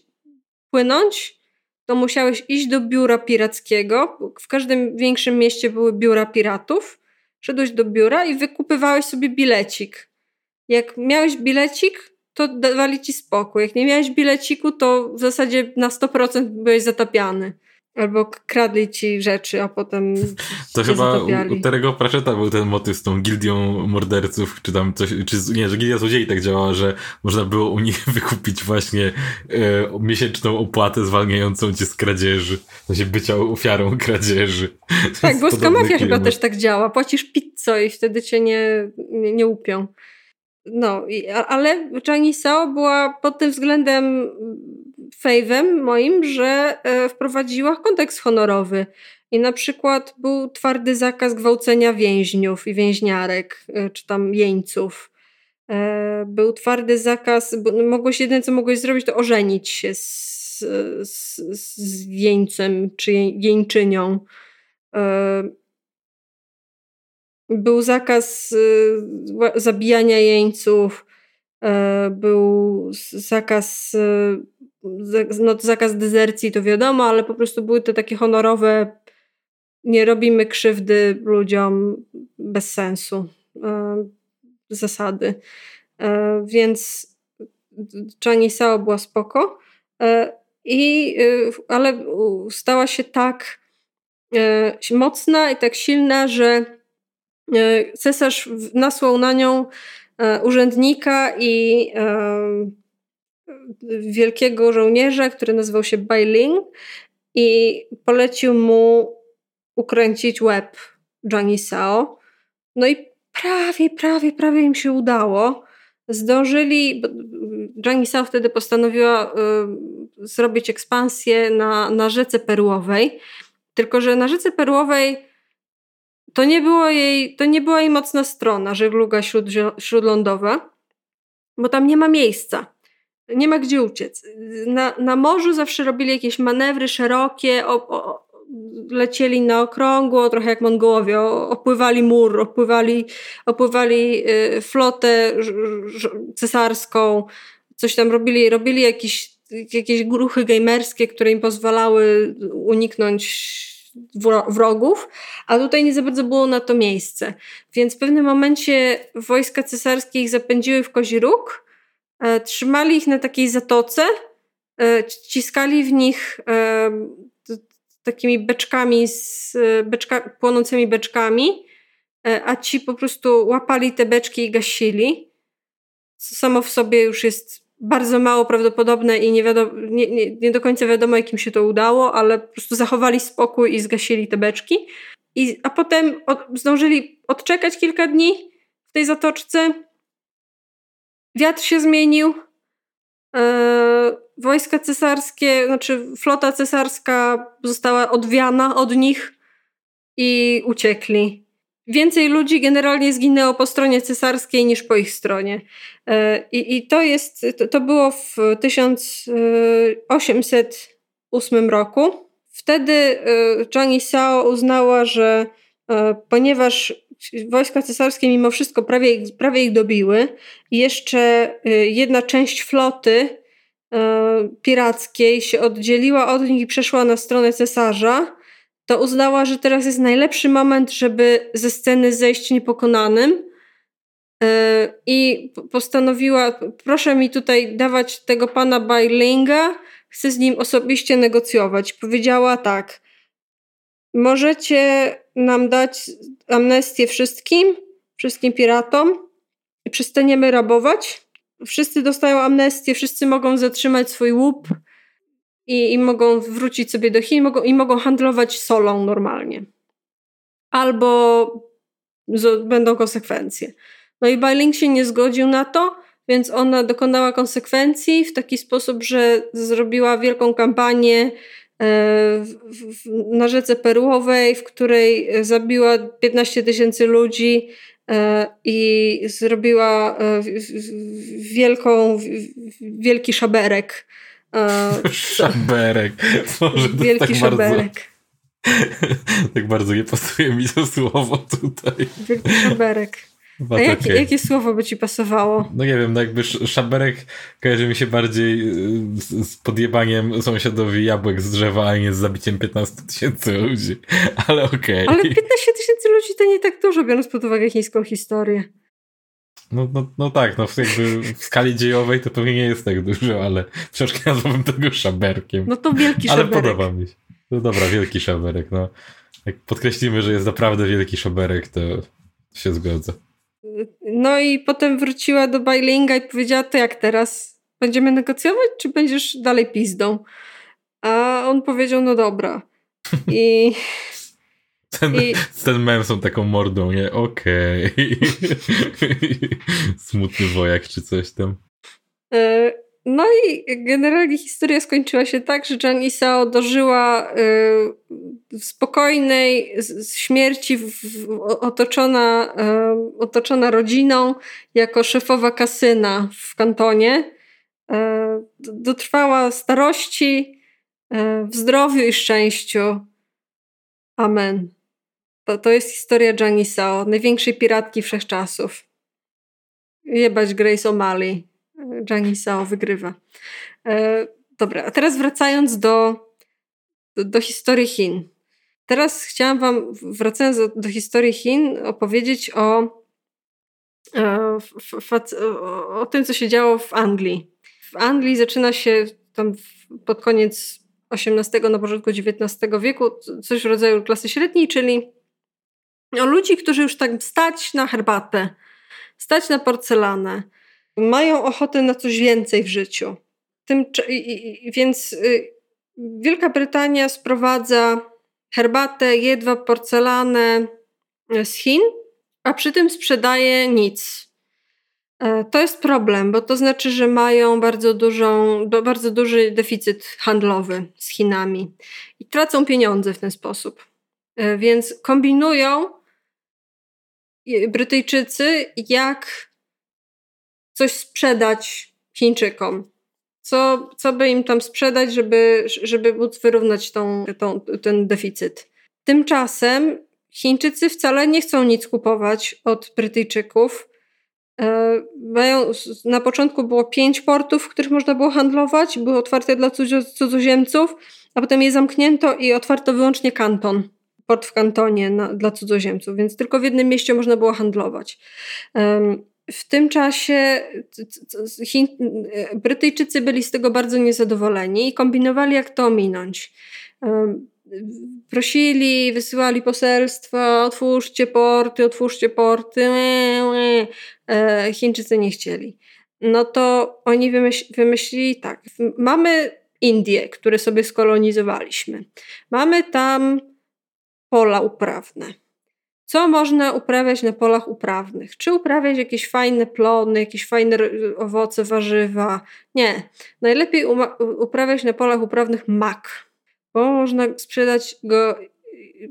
płynąć, to musiałeś iść do biura pirackiego. W każdym większym mieście były biura piratów. Szedłeś do biura i wykupywałeś sobie bilecik. Jak miałeś bilecik, to dawali ci spokój. Jak nie miałeś bileciku, to w zasadzie na 100% byłeś zatapiany. Albo kradli ci rzeczy, a potem. To chyba zatapiali. u, Terego Pratchetta był ten motyw z tą gildią morderców, czy tam coś, czy nie, że gildia złodziei tak działała, że można było u nich wykupić właśnie e, miesięczną opłatę zwalniającą cię z kradzieży. W sensie bycia ofiarą kradzieży. Tak, włoska mafia chyba też tak działa. Płacisz pizzę i wtedy cię nie, nie, nie upią. No, ale Changi Sao była pod tym względem fejwem moim, że e, wprowadziła kontekst honorowy. I na przykład był twardy zakaz gwałcenia więźniów i więźniarek, e, czy tam jeńców. E, był twardy zakaz, mogłeś jedyne co mogłeś zrobić, to ożenić się z, z, z jeńcem czy jeńczynią. Był zakaz y, zabijania jeńców, był zakaz, y, no zakaz dezercji, to wiadomo, ale po prostu były to takie honorowe, nie robimy krzywdy ludziom bez sensu e, zasady. E, więc Chani Sao była spoko, i, y, ale stała się tak mocna i tak silna, że E, cesarz nasłał na nią e, urzędnika i e, wielkiego żołnierza, który nazywał się Bailing i polecił mu ukręcić łeb Zhang Sao. No i prawie, prawie, prawie im się udało. Zdążyli, Zhang Sao wtedy postanowiła y, zrobić ekspansję na, na rzece perłowej, tylko że na rzece perłowej to nie, było jej, to nie była jej mocna strona, żegluga śródlądowa, bo tam nie ma miejsca. Nie ma gdzie uciec. Na, na morzu zawsze robili jakieś manewry szerokie, o, o, lecieli na okrągło, trochę jak Mongołowie, opływali mur, opływali, opływali y, flotę cesarską, coś tam robili, robili jakieś, jakieś gruchy gamerskie, które im pozwalały uniknąć wrogów, a tutaj nie za bardzo było na to miejsce. Więc w pewnym momencie wojska cesarskie ich zapędziły w kozi róg, trzymali ich na takiej zatoce, e, ciskali w nich e, takimi beczkami, z, beczka, płonącymi beczkami, e, a ci po prostu łapali te beczki i gasili. Co samo w sobie już jest bardzo mało prawdopodobne i nie, wiadomo, nie, nie, nie do końca wiadomo, jak im się to udało, ale po prostu zachowali spokój i zgasili te beczki. I, a potem od, zdążyli odczekać kilka dni w tej zatoczce. Wiatr się zmienił. E, wojska cesarskie, znaczy flota cesarska została odwiana od nich i uciekli. Więcej ludzi generalnie zginęło po stronie cesarskiej niż po ich stronie. E, I, i to jest, to, to było w 1808 roku. Wtedy Zhang Yisao uznała, że e, ponieważ wojska cesarskie mimo wszystko prawie, prawie ich dobiły i jeszcze e, jedna część floty pirackiej się oddzieliła od nich i przeszła na stronę cesarza, to uznała, że teraz jest najlepszy moment, żeby ze sceny zejść niepokonanym. E, I postanowiła, proszę mi tutaj dawać tego pana Bailinga, chcę z nim osobiście negocjować. Powiedziała tak, możecie nam dać amnestię wszystkim, wszystkim piratom i przestaniemy rabować. Wszyscy dostają amnestię, wszyscy mogą zatrzymać swój łup, i, i mogą wrócić sobie do Chin mogą, i mogą handlować solą normalnie. Albo z, będą konsekwencje. No i Bailing się nie zgodził na to, więc ona dokonała konsekwencji w taki sposób, że zrobiła wielką kampanię na rzece Perłowej, w której zabiła 15 tysięcy ludzi e, i zrobiła e, wielką, wielki szaberek szaberek. Wielki tak szaberek. Bardzo, tak bardzo nie pasuje mi to słowo tutaj. Wielki szaberek. A jakie, jakie słowo by ci pasowało? No nie wiem, no jakby szaberek kojarzy mi się bardziej y, z, z podjebaniem sąsiadowi jabłek z drzewa, a nie z zabiciem 15 tysięcy ludzi. Ale okej. Okay. Ale 15 tysięcy ludzi to nie tak dużo, biorąc pod uwagę chińską historię. No, no, no tak, no jakby w skali dziejowej to pewnie nie jest tak dużo, ale troszkę nazwałbym tego szaberkiem. No to wielki szaberek. Ale podoba mi się. No dobra, wielki szaberek, no. Jak podkreślimy, że jest naprawdę wielki szaberek, to się zgodzę. No i potem wróciła do Bailinga i powiedziała, to jak teraz? Będziemy negocjować, czy będziesz dalej pizdą? A on powiedział, no dobra. I ten, I... ten mem są taką mordą, nie? Okej. Okay. Smutny wojak czy coś tam. No i generalnie historia skończyła się tak, że Jan Isao dożyła y, spokojnej śmierci w, w, otoczona, y, otoczona rodziną jako szefowa kasyna w kantonie. Y, dotrwała starości w zdrowiu i szczęściu. Amen. To, to jest historia Jani Sao, największej piratki wszechczasów. Jebać Grace O'Malley. Jani Sao wygrywa. E, dobra, a teraz wracając do, do, historii Chin. Teraz chciałam wam, wracając do, do historii Chin, opowiedzieć o, e, o, o tym, co się działo w Anglii. W Anglii zaczyna się tam pod koniec XVIII, na początku XIX wieku, coś w rodzaju klasy średniej, czyli o ludzi, którzy już tak stać na herbatę, stać na porcelanę, mają ochotę na coś więcej w życiu. Tym, więc y, Wielka Brytania sprowadza herbatę, jedwab, porcelanę y, z Chin, a przy tym sprzedaje nic. E, to jest problem, bo to znaczy, że mają bardzo, dużą, bardzo duży deficyt handlowy z Chinami i tracą pieniądze w ten sposób. E, więc kombinują Brytyjczycy, jak coś sprzedać Chińczykom. Co, co by im tam sprzedać, żeby, żeby móc wyrównać tą, tą, ten deficyt. Tymczasem Chińczycy wcale nie chcą nic kupować od Brytyjczyków. E, mają, na początku było pięć portów, w których można było handlować, były otwarte dla cudzoziemców, a potem je zamknięto i otwarto wyłącznie kanton port w kantonie na, dla cudzoziemców, więc tylko w jednym mieście można było handlować. W tym czasie Chin, Brytyjczycy byli z tego bardzo niezadowoleni i kombinowali, jak to ominąć. Prosili, wysyłali poselstwa, otwórzcie porty, otwórzcie porty. E, Chińczycy nie chcieli. no to oni wymyśl, wymyślili tak. Mamy Indie, które sobie skolonizowaliśmy. Mamy tam pola uprawne. Co można uprawiać na polach uprawnych? Czy uprawiać jakieś fajne plony, jakieś fajne owoce, warzywa? Nie. Najlepiej uprawiać na polach uprawnych mak, bo można sprzedać go,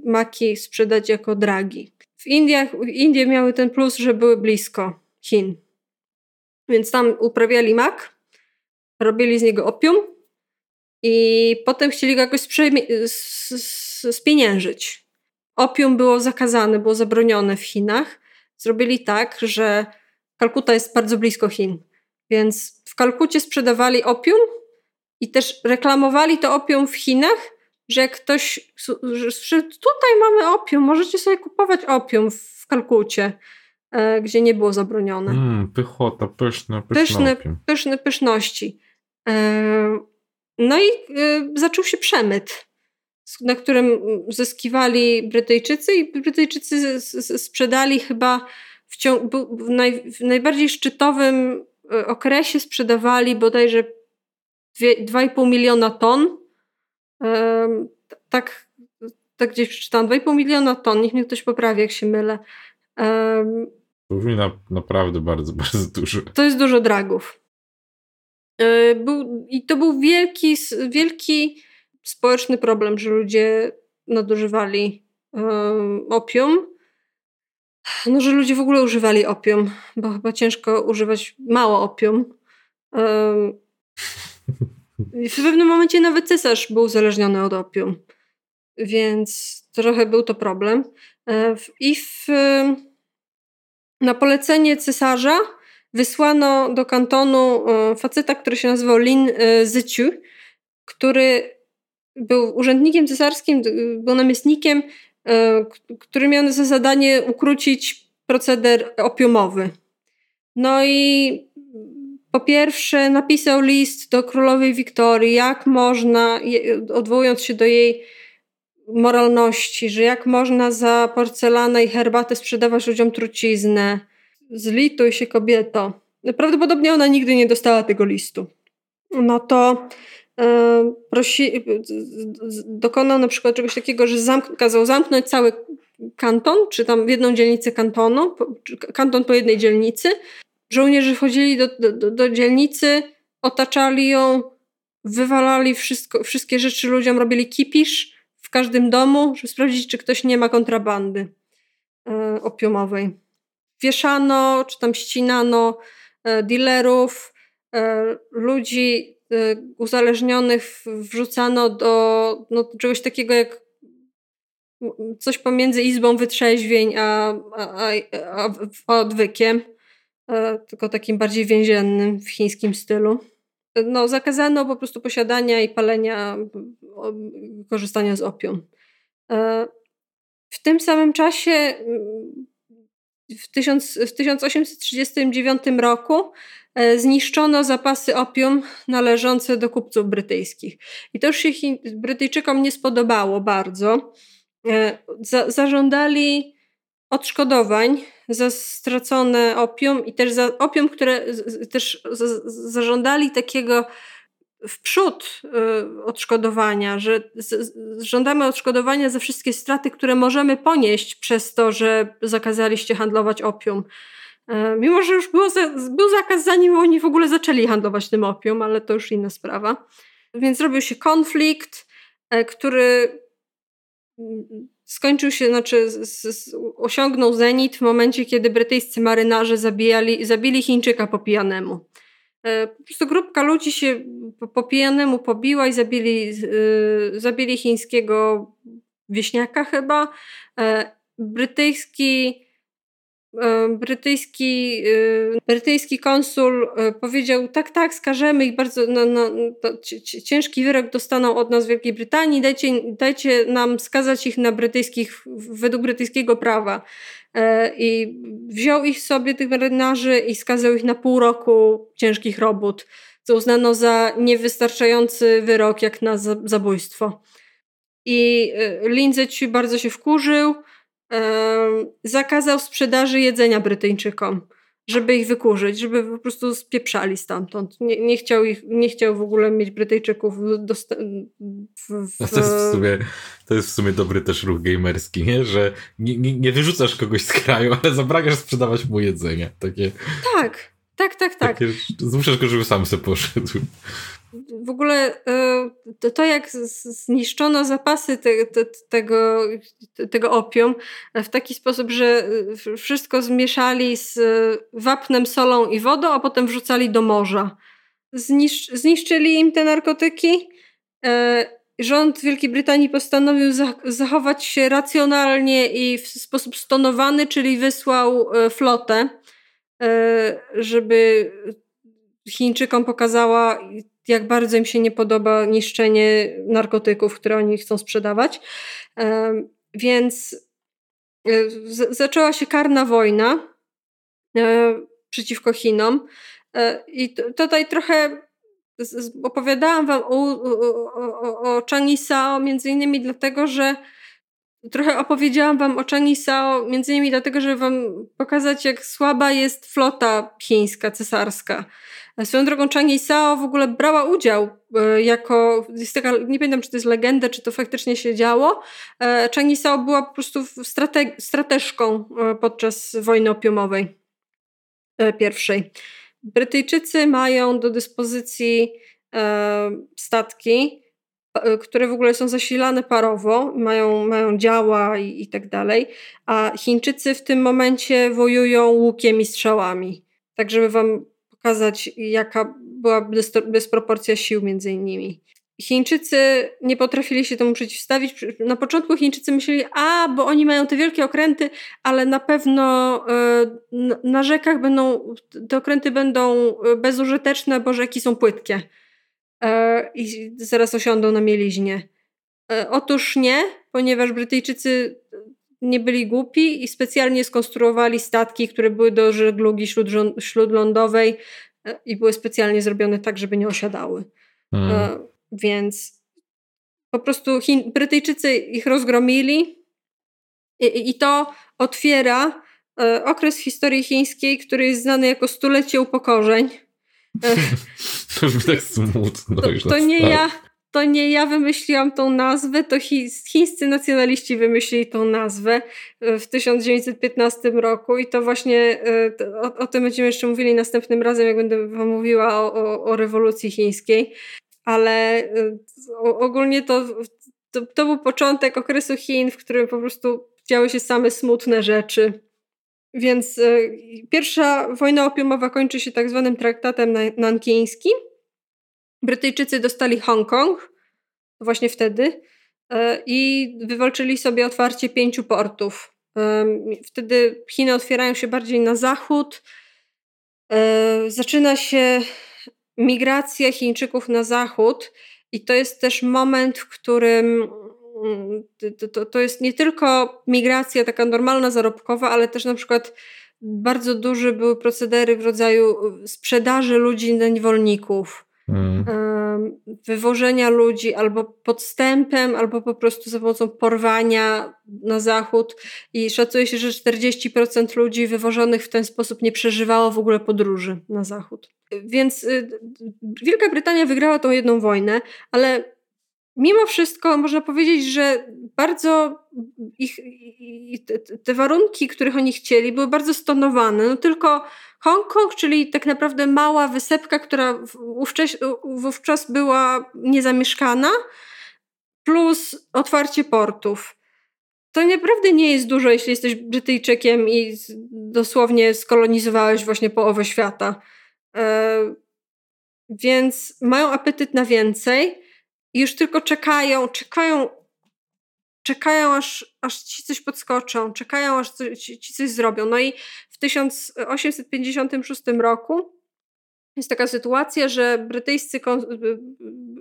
maki sprzedać jako dragi. W Indiach, Indie miały ten plus, że były blisko Chin. Więc tam uprawiali mak, robili z niego opium i potem chcieli go jakoś spieniężyć. Opium było zakazane, było zabronione w Chinach. Zrobili tak, że Kalkuta jest bardzo blisko Chin, więc w Kalkucie sprzedawali opium i też reklamowali to opium w Chinach, że jak ktoś, że tutaj mamy opium, możecie sobie kupować opium w Kalkucie. E, gdzie nie było zabronione. Mm, pychota, pyszne, pyszne, pyszne, pyszne pyszności. E, no i e, zaczął się przemyt, na którym zyskiwali Brytyjczycy i Brytyjczycy sprzedali chyba w, ciągu, w, naj, w najbardziej szczytowym okresie sprzedawali bodajże 2,5 miliona ton. Tak, tak gdzieś przeczytałam, 2,5 miliona ton, niech mnie ktoś poprawi, jak się mylę. Brzmi na, naprawdę bardzo, bardzo dużo. To jest dużo dragów. E, był, I to był wielki, wielki społeczny problem, że ludzie nadużywali um, opium. No, że ludzie w ogóle używali opium, bo chyba ciężko używać mało opium. Um, w pewnym momencie nawet cesarz był uzależniony od opium, więc trochę był to problem. E, I na polecenie cesarza wysłano do kantonu e, faceta, który się nazywał Lin e, Zyciu, który był urzędnikiem cesarskim, był namiestnikiem, e, który miał za zadanie ukrócić proceder opiumowy. No i po pierwsze napisał list do królowej Wiktorii, jak można, odwołując się do jej moralności, że jak można za porcelanę i herbatę sprzedawać ludziom truciznę. Zlituj się kobieto. Prawdopodobnie ona nigdy nie dostała tego listu. No to prosi, dokonał na przykład czegoś takiego, że zamk kazał zamknąć cały kanton, czy tam jedną dzielnicę kantonu, kanton po jednej dzielnicy. Żołnierze wchodzili do, do, do dzielnicy, otaczali ją, wywalali wszystko, wszystkie rzeczy ludziom, robili kipisz, każdym domu, żeby sprawdzić, czy ktoś nie ma kontrabandy e, opiumowej. Wieszano, czy tam ścinano e, dealerów, e, ludzi uzależnionych wrzucano do no, czegoś takiego jak coś pomiędzy izbą wytrzeźwień a, a, a, a odwykiem, tylko takim bardziej więziennym w chińskim stylu no, zakazano po prostu posiadania i palenia, korzystania z opium. E, w tym samym czasie, w, tysiąc, w 1839 roku, e, zniszczono zapasy opium należące do kupców brytyjskich. I to już się Brytyjczykom nie spodobało bardzo. E, za, zażądali odszkodowań za stracone opium i też za opium, które też zażądali takiego w przód y, odszkodowania, że żądamy odszkodowania za wszystkie straty, które możemy ponieść przez to, że zakazaliście handlować opium. E, mimo, że już było był zakaz, zanim oni w ogóle zaczęli handlować tym opium, ale to już inna sprawa. Więc zrobił się konflikt, e, który skończył się, znaczy osiągnął zenit w momencie, kiedy brytyjscy marynarze zabijali, zabili Chińczyka po pijanemu. E, po prostu grupka ludzi się po, pijanemu pobiła i zabili, zabili chińskiego wieśniaka chyba. Brytyjski brytyjski, e, brytyjski konsul e, powiedział, tak, tak, skażemy ich bardzo, no, no, ciężki wyrok dostaną od nas w Wielkiej Brytanii, dajcie, dajcie nam skazać ich na brytyjskich, według brytyjskiego prawa. I wziął ich sobie, tych marynarzy, i skazał ich na pół roku ciężkich robót, co uznano za niewystarczający wyrok jak na zabójstwo. I Lindsay bardzo się wkurzył, zakazał sprzedaży jedzenia Brytyjczykom. żeby ich wykurzyć, żeby po prostu spieprzali stamtąd. Nie, nie, chciał, ich, nie chciał w ogóle mieć Brytyjczyków w, w, w... To, jest w sumie, to jest w sumie dobry też ruch gamerski, nie? że nie, nie, nie wyrzucasz kogoś z kraju, ale zabragasz sprzedawać mu jedzenie. Takie, tak, tak, tak, tak. Takie, zmuszasz go, żeby sam sobie poszedł w ogóle e, to, jak zniszczono zapasy te, te, tego, tego opium w taki sposób, że e, wszystko zmieszali z wapnem, solą i wodą, a potem wrzucali do morza. Zniszcz, zniszczyli im te narkotyki. E, rząd Wielkiej Brytanii postanowił zachować się racjonalnie i w sposób stonowany, czyli wysłał flotę, żeby Chińczykom pokazała, jak bardzo im się nie podoba niszczenie narkotyków, które oni chcą sprzedawać. Więc e, zaczęła się karna wojna e, przeciwko Chinom. E, I tutaj trochę opowiadałam wam o, o, o, o między innymi dlatego, że trochę opowiedziałam wam o Changi Sao między innymi dlatego, żeby wam pokazać jak słaba jest flota chińska, cesarska. Swoją drogą Changi Sao w ogóle brała udział e, jako, jest taka, nie pamiętam czy to jest legenda, czy to faktycznie się działo. E, Changi Sao była po prostu strate, strateżką e, podczas wojny opiumowej pierwszej. Brytyjczycy mają do dyspozycji statki, które w ogóle są zasilane parowo, mają, mają działa i, i tak dalej, a Chińczycy w tym momencie wojują łukiem i strzałami. Tak, żeby wam pokazać, jaka była dysproporcja sił między innymi. Chińczycy nie potrafili się temu przeciwstawić. Na początku Chińczycy myśleli, a bo oni mają te wielkie okręty, ale na pewno e, na rzekach będą, te okręty będą e, bezużyteczne, bo rzeki są płytkie i zaraz osiądą na mieliźnie. Otóż nie, ponieważ Brytyjczycy nie byli głupi i specjalnie skonstruowali statki, które były do żeglugi śródlądowej e, i były specjalnie zrobione tak, żeby nie osiadały. Hmm. Więc po prostu Chin, Brytyjczycy ich rozgromili i, i to otwiera e, okres historii chińskiej, który jest znany jako stulecie upokorzeń. To już tak smutno. To, to nie ja to nie ja wymyśliłam tą nazwę, to chińscy nacjonaliści wymyślili tą nazwę e, w 1915 roku i to właśnie e, o, o tym będziemy jeszcze mówili następnym razem, jak będę wam mówiła o, o, o rewolucji chińskiej, ale e, ogólnie to, to, to był początek okresu Chin, w którym po prostu działy się same smutne rzeczy. Więc pierwsza wojna opiumowa kończy się tak zwanym traktatem nankińskim, Brytyjczycy dostali Hongkong właśnie wtedy e, i wywalczyli sobie otwarcie pięciu portów. Wtedy Chiny otwierają się bardziej na zachód. Zaczyna się migracja Chińczyków na zachód, i to jest też moment, w którym to, to, to jest nie tylko migracja taka normalna, zarobkowa, ale też na przykład bardzo duże były procedery w rodzaju sprzedaży ludzi na niewolników. Mm. Wywożenia ludzi albo podstępem, albo po prostu za pomocą porwania na zachód. I szacuje się, że 40% ludzi wywożonych w ten sposób nie przeżywało w ogóle podróży na zachód. Więc y, Wielka Brytania wygrała tą jedną wojnę, ale mimo wszystko można powiedzieć, że bardzo ich, te warunki, których oni chcieli, były bardzo stonowane. No tylko Hongkong, czyli tak naprawdę mała wysepka, która wówczas, wówczas była niezamieszkana, plus otwarcie portów. To naprawdę nie jest dużo, jeśli jesteś Brytyjczykiem i dosłownie skolonizowałeś właśnie połowę świata. E, więc mają apetyt na więcej i już tylko czekają, czekają, czekają aż, aż ci coś podskoczą, czekają aż ci, ci coś zrobią. No i w 1856 roku jest taka sytuacja, że brytyjscy,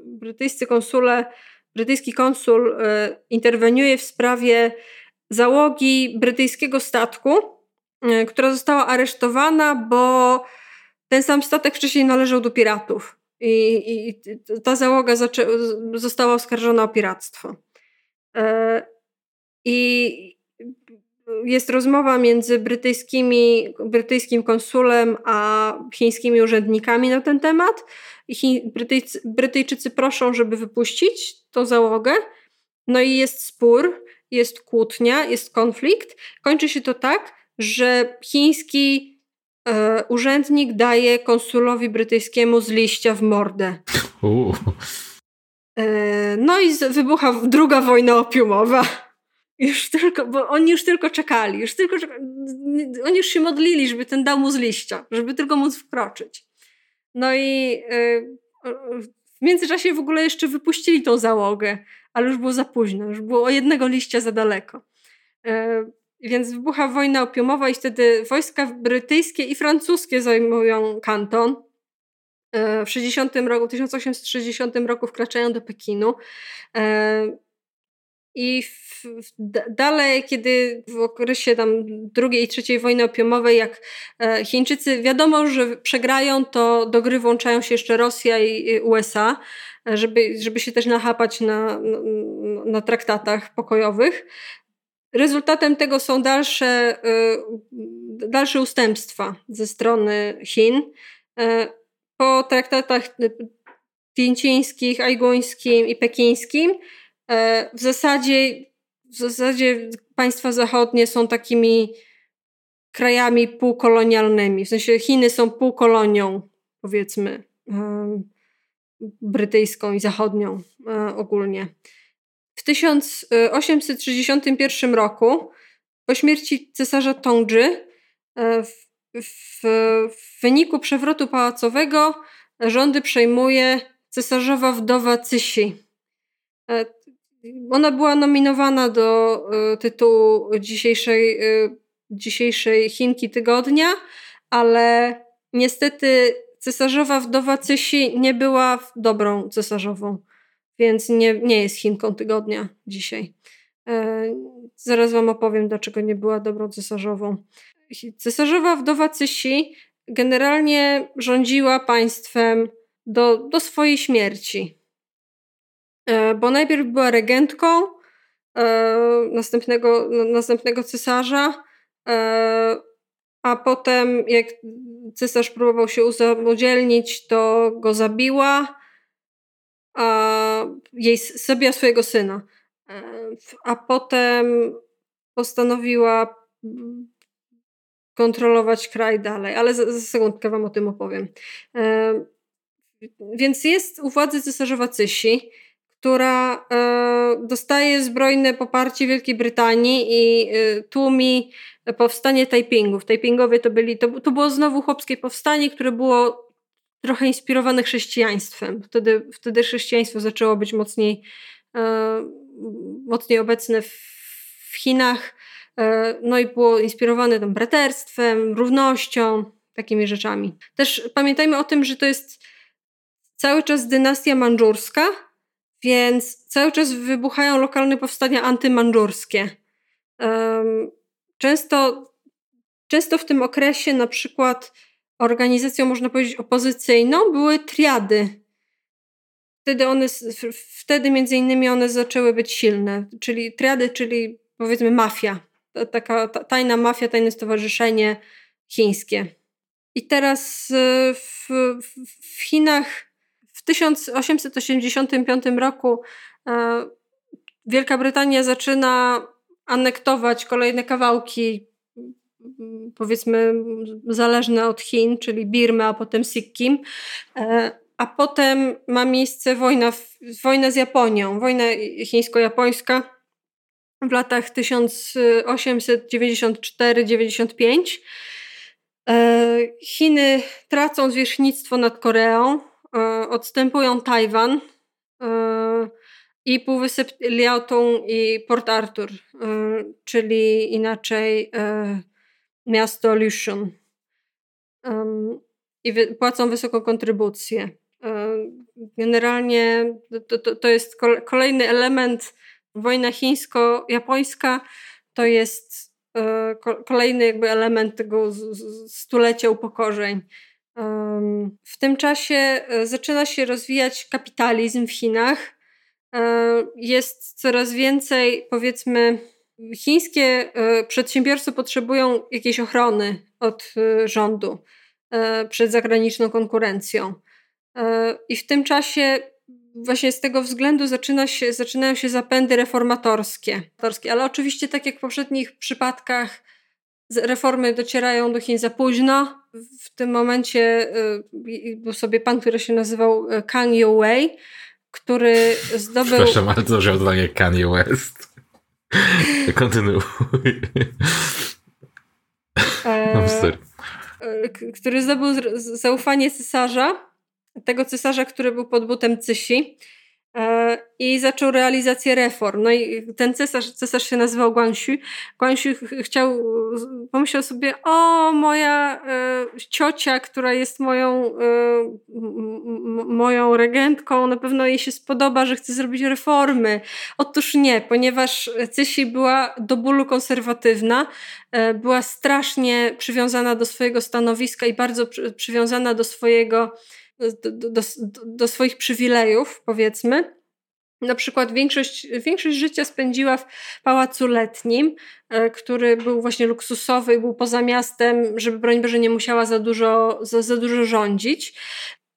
brytyjscy konsule, brytyjski konsul e, interweniuje w sprawie załogi brytyjskiego statku, e, która została aresztowana, bo ten sam statek wcześniej należał do piratów. I, i ta załoga została oskarżona o piractwo. E, I jest rozmowa między brytyjskimi, brytyjskim konsulem a chińskimi urzędnikami na ten temat. Brytyjcy, Brytyjczycy proszą, żeby wypuścić tą załogę. No i jest spór, jest kłótnia, jest konflikt. Kończy się to tak, że chiński urzędnik daje konsulowi brytyjskiemu z liścia w mordę. E, no i wybucha druga wojna opiumowa. Już tylko, bo oni już tylko czekali, już tylko oni już się modlili, żeby ten dał mu z liścia, żeby tylko móc wkroczyć. No i e, w międzyczasie w ogóle jeszcze wypuścili tą załogę, ale już było za późno, już było o jednego liścia za daleko. Więc wybucha wojna opiumowa i wtedy wojska brytyjskie i francuskie zajmują kanton. E, w 60 roku, 1860 roku wkraczają do Pekinu. E, I w, w, dalej, kiedy w okresie tam drugiej i trzeciej wojny opiumowej, jak e, Chińczycy wiadomo, że przegrają, to do gry włączają się jeszcze Rosja i USA, żeby, żeby się też nachapać na, na, na traktatach pokojowych. Rezultatem tego są dalsze, dalsze ustępstwa ze strony Chin po traktatach pięcińskich, ajguńskim i pekińskim w zasadzie, w zasadzie państwa zachodnie są takimi krajami półkolonialnymi. W sensie Chiny są półkolonią, powiedzmy, brytyjską i zachodnią ogólnie. W 1861 roku, po śmierci cesarza Tongży, e, w w, w wyniku przewrotu pałacowego rządy przejmuje cesarzowa wdowa Cysi. E, ona była nominowana do e, tytułu dzisiejszej, e, dzisiejszej Chinki Tygodnia, ale niestety cesarzowa wdowa Cysi nie była dobrą cesarzową, więc nie, nie jest Chinką Tygodnia dzisiaj. Zaraz wam opowiem, dlaczego nie była dobrą cesarzową. Cesarzowa wdowa Cysi generalnie rządziła państwem do, do swojej śmierci. E, bo najpierw była regentką e, następnego, następnego cesarza, e, a potem jak cesarz próbował się usamodzielnić, to go zabiła, a jej zabiła swojego syna. A potem postanowiła kontrolować kraj dalej, ale za, za sekundkę wam o tym opowiem. E, więc jest u władzy cesarzowa Cysi, która e, dostaje zbrojne poparcie Wielkiej Brytanii i e, tłumi powstanie Taipingów. Taipingowie to byli, to, to było znowu chłopskie powstanie, które było trochę inspirowane chrześcijaństwem. Wtedy, wtedy chrześcijaństwo zaczęło być mocniej, e, mocniej obecne w, w Chinach. E, no i było inspirowane tam braterstwem, równością, takimi rzeczami. Też pamiętajmy o tym, że to jest cały czas dynastia mandżurska, więc cały czas wybuchają lokalne powstania antymandżurskie. Często, często w tym okresie na przykład organizacją, można powiedzieć, opozycyjną były triady. Wtedy one, wtedy między innymi one zaczęły być silne, czyli triady, czyli powiedzmy mafia taka tajna mafia, tajne stowarzyszenie chińskie. I teraz y, w, w Chinach w 1885 roku e, Wielka Brytania zaczyna anektować kolejne kawałki, powiedzmy, zależne od Chin, czyli Birmy, a potem Sikkim. E, a potem ma miejsce wojna, wojna z Japonią, wojna chińsko-japońska w latach 1894-95. E, Chiny tracą zwierzchnictwo nad Koreą, e, odstępują Tajwan i Półwysep Liaotung i Port Arthur, czyli inaczej miasto Lushun. I płacą wysoką kontrybucję. Generalnie to, to, to jest kolejny element wojna chińsko-japońska to jest e, kolejny jakby element tego stulecia upokorzeń. W tym czasie e, zaczyna się rozwijać kapitalizm w Chinach. E, jest coraz więcej, powiedzmy, chińskie przedsiębiorcy potrzebują jakiejś ochrony od rządu przed zagraniczną konkurencją. I w tym czasie właśnie z tego względu zaczyna się, zaczynają się zapędy reformatorskie. Ale oczywiście, tak jak w poprzednich przypadkach, reformy docierają do Chin za późno. W tym momencie był sobie pan, który się nazywał y, Kanye Wei, który zdobył... Przepraszam, to że oddaję Kanye West. Kontynuuj. E, e który zdobył zaufanie cesarza tego cesarza, który był pod butem Cysi i zaczął realizację reform. No i ten cesarz, cesarz się nazywał Guangxu. Guangxu chciał, pomyślał sobie, o moja e, ciocia, która jest moją, e, moją regentką, na pewno jej się spodoba, że chce zrobić reformy. Otóż nie, ponieważ Cysi była do bólu konserwatywna, e, była strasznie przywiązana do swojego stanowiska i bardzo przy, przywiązana do swojego do, do, do swoich przywilejów, powiedzmy. Na przykład większość, większość życia spędziła w pałacu letnim, e, który był właśnie luksusowy był poza miastem, żeby broń Boże nie musiała za dużo, za, za dużo rządzić.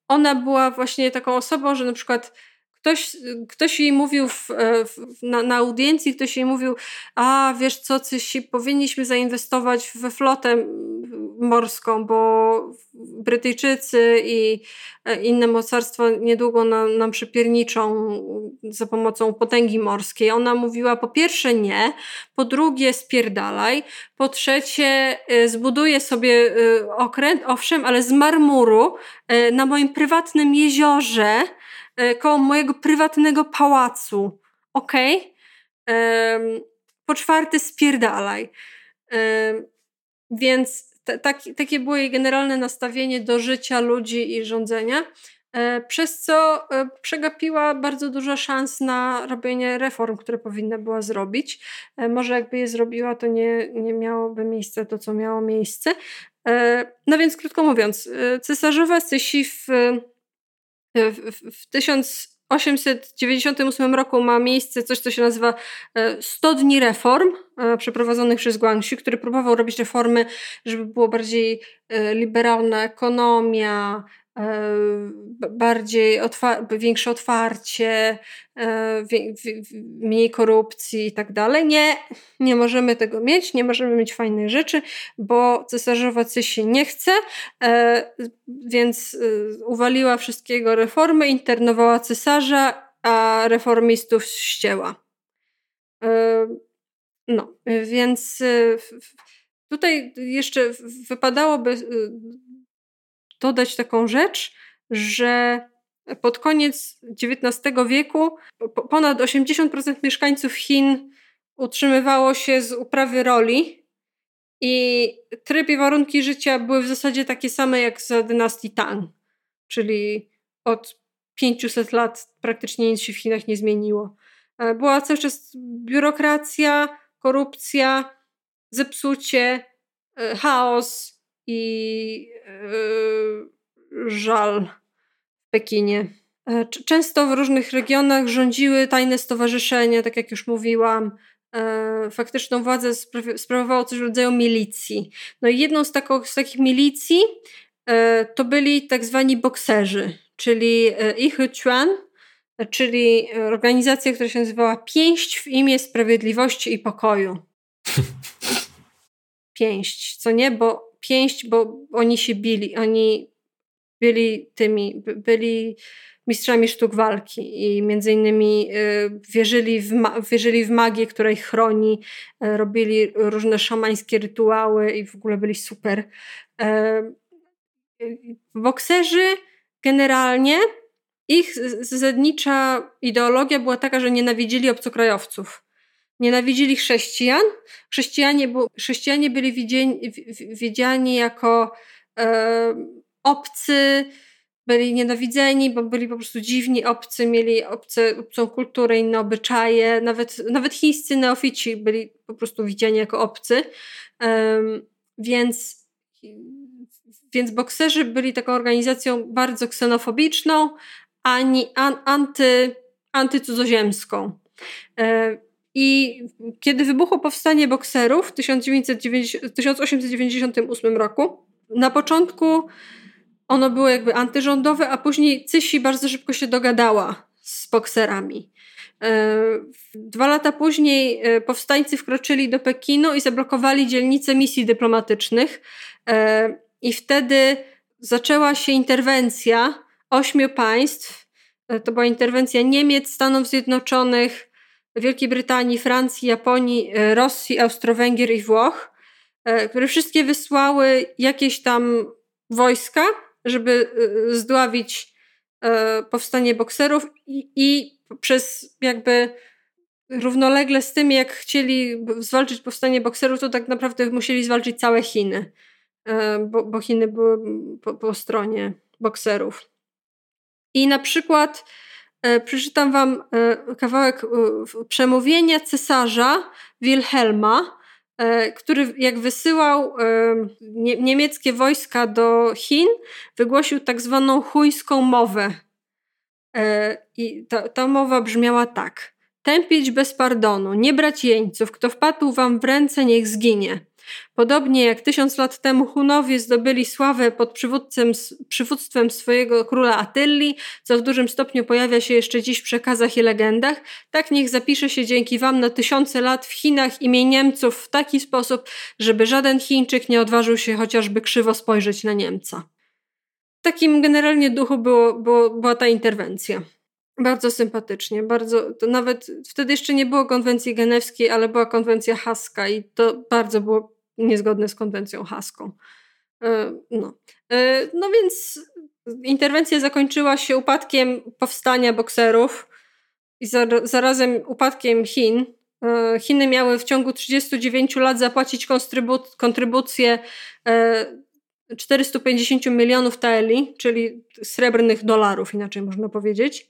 Ona była właśnie taką osobą, że na przykład ktoś, ktoś jej mówił w, e, w, na, na audiencji, ktoś jej mówił, a wiesz co, coś powinniśmy zainwestować we flotę morską, bo Brytyjczycy i e, inne mocarstwa niedługo nam, nam przypierniczą za pomocą potęgi morskiej. Ona mówiła po pierwsze nie, po drugie spierdalaj, po trzecie e, zbuduję sobie okręt, owszem, ale z marmuru na moim prywatnym jeziorze, koło mojego prywatnego pałacu. Ok? Po czwarte, spierdalaj. Więc t- tak, takie było jej generalne nastawienie do życia ludzi i rządzenia, e, przez co e, przegapiła bardzo dużo szans na robienie reform, które powinna była zrobić. Może jakby je zrobiła, to nie, nie miałoby miejsca to, co miało miejsce. No więc krótko mówiąc, cesarzowa Sysi w w 1898 roku ma miejsce coś, co się nazywa 100 e, dni reform e, przeprowadzonych przez Guangxi, który próbował robić reformy, żeby było bardziej e, liberalna ekonomia, E, bardziej otwa- większe otwarcie, e, mniej korupcji i tak dalej. Nie, nie możemy tego mieć, nie możemy mieć fajnych rzeczy, bo cesarzowa się nie chce, e, więc uwaliła wszystkiego reformy, internowała cesarza, a reformistów ścięła. No, więc tutaj jeszcze wypadałoby dodać taką rzecz, że pod koniec XIX wieku ponad 80% mieszkańców Chin utrzymywało się z uprawy roli i tryb i warunki życia były w zasadzie takie same jak za dynastii Tang, czyli od 500 lat praktycznie nic się w Chinach nie zmieniło. E, była cały czas biurokracja, korupcja, zepsucie, e, chaos, i yy, żal w Pekinie. E, często w różnych regionach rządziły tajne stowarzyszenia, tak jak już mówiłam. E, faktyczną władzę sprawowało coś w rodzaju milicji. No i jedną z, taką, z takich milicji to byli tak zwani bokserzy, czyli Ihu Chuan, czyli organizacja, która się nazywała Pięść w imię sprawiedliwości i pokoju. Pięść, co nie? Bo pięść, bo oni się bili, oni byli tymi, byli mistrzami sztuk walki i między innymi y, wierzyli w, wierzyli w magię, która ich chroni, y, robili różne szamańskie rytuały i w ogóle byli super. Y, bokserzy generalnie ich zasadnicza ideologia była taka, że nienawidzili obcokrajowców nienawidzili chrześcijan. Chrześcijanie, bu, chrześcijanie byli widziani, jako e, obcy, byli nienawidzeni, bo byli po prostu dziwni, obcy, mieli obce, obcą kulturę, inne obyczaje. Nawet, nawet chińscy neofici byli po prostu widziani jako obcy. Więc, więc bokserzy byli taką organizacją bardzo ksenofobiczną, ani an, anty, antycudzoziemską. E, I kiedy wybuchło powstanie bokserów w 1898 roku, na początku ono było jakby antyrządowe, a później Cysi bardzo szybko się dogadała z bokserami. E, dwa lata później e, powstańcy wkroczyli do Pekinu i zablokowali dzielnice misji dyplomatycznych. E, I wtedy zaczęła się interwencja ośmiu państw. To była interwencja Niemiec, Stanów Zjednoczonych, Wielkiej Brytanii, Francji, Japonii, Rosji, Austro-Węgier i Włoch, które wszystkie wysłały jakieś tam wojska, żeby zdławić powstanie bokserów i, i przez jakby równolegle z tym, jak chcieli zwalczyć powstanie bokserów, to tak naprawdę musieli zwalczyć całe Chiny, e, bo, bo Chiny były po, po, stronie bokserów. I na przykład e, przeczytam wam e, kawałek przemówienia cesarza Wilhelma, który jak wysyłał niemieckie wojska do Chin, wygłosił tak zwaną chuńską mowę E, I ta, ta mowa brzmiała tak. Tępić bez pardonu, nie brać jeńców, kto wpadł wam w ręce, niech zginie. Podobnie jak tysiąc lat temu Hunowie zdobyli sławę pod przywództwem swojego króla Attylli, co w dużym stopniu pojawia się jeszcze dziś w przekazach i legendach, tak niech zapisze się dzięki wam na tysiące lat w Chinach imię Niemców w taki sposób, żeby żaden Chińczyk nie odważył się chociażby krzywo spojrzeć na Niemca takim generalnie duchu było, było, była ta interwencja. Bardzo sympatycznie, bardzo, nawet wtedy jeszcze nie było konwencji genewskiej, ale była konwencja haska i to bardzo było niezgodne z konwencją haską. E, no. E, no więc interwencja zakończyła się upadkiem powstania bokserów i zarazem upadkiem Chin. E, Chiny miały w ciągu 39 lat zapłacić kontrybucję 450 milionów taeli, czyli srebrnych dolarów, inaczej można powiedzieć.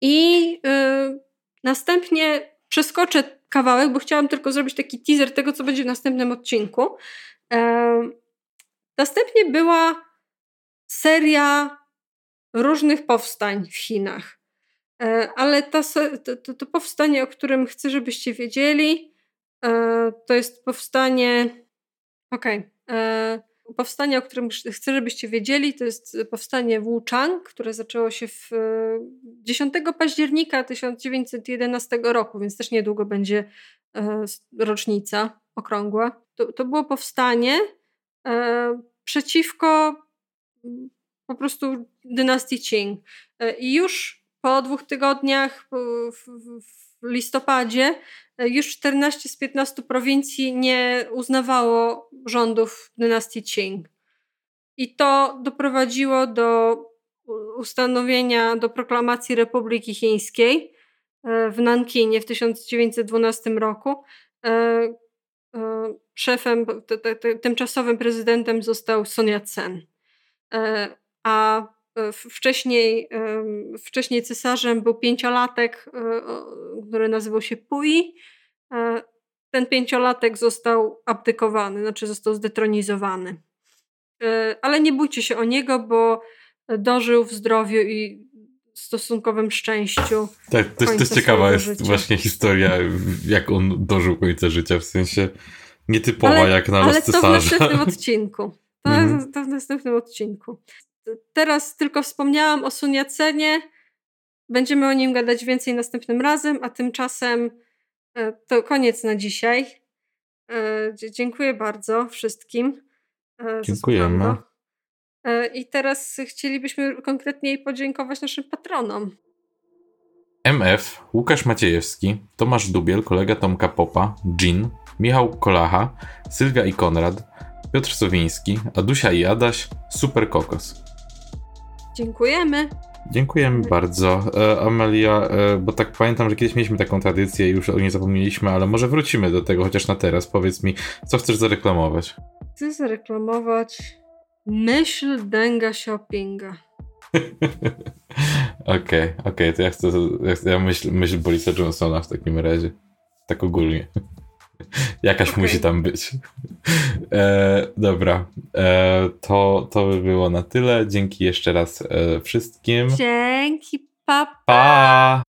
I y, następnie przeskoczę kawałek, bo chciałam tylko zrobić taki teaser tego, co będzie w następnym odcinku. Następnie była seria różnych powstań w Chinach. E, ale ta, to, to powstanie, o którym chcę, żebyście wiedzieli, e, to jest powstanie Okej. Okay. E, powstanie, o którym chcę, żebyście wiedzieli, to jest powstanie Wuchang, które zaczęło się w 10 października 1911 roku, więc też niedługo będzie e, rocznica okrągła. To, to było powstanie e, przeciwko po prostu dynastii Qing. I już po dwóch tygodniach w, listopadzie już 14 z 15 prowincji nie uznawało rządów dynastii Qing. I to doprowadziło do ustanowienia, do proklamacji Republiki Chińskiej e, w Nankinie w 1912 roku. E, e, szefem, tymczasowym prezydentem został Sun Yat-sen. A wcześniej, wcześniej cesarzem był pięciolatek, który nazywał się Pui ten pięciolatek został abdykowany, znaczy został zdetronizowany. E, ale nie bójcie się o niego, bo dożył w zdrowiu i stosunkowym szczęściu. Tak, to, jest ciekawa jest życia. właśnie historia, jak on dożył końca życia, w sensie nietypowa ale, jak na Ale to w następnym odcinku. To, mm. to w następnym odcinku. Teraz tylko wspomniałam o Suniacenie. Będziemy o nim gadać więcej następnym razem, a tymczasem E, to koniec na dzisiaj. E, dziękuję bardzo wszystkim. E, Dziękujemy. I teraz chcielibyśmy konkretniej podziękować naszym patronom. MF, Łukasz Maciejewski, Tomasz Dubiel, kolega Tomka Popa, Jean, Michał Kolacha, Sylwia i Konrad, Piotr Sowiński, Adusia i Adaś, Super Kokos. Dziękujemy. Dziękujemy bardzo. E, Amelia, e, bo tak pamiętam, że kiedyś mieliśmy taką tradycję i już o niej zapomnieliśmy, ale może wrócimy do tego chociaż na teraz. Powiedz mi, co chcesz zareklamować? Chcę zareklamować myśl Denga Shoppinga. Okej, okej, okay, okay, to ja chcę, ja, ja myśl, myśl Borisa Johnsona w takim razie. Tak ogólnie. Jakaś okay. musi tam być. E, dobra, e, to, to by było na tyle. Dzięki jeszcze raz e, wszystkim. Dzięki, papa. Pa!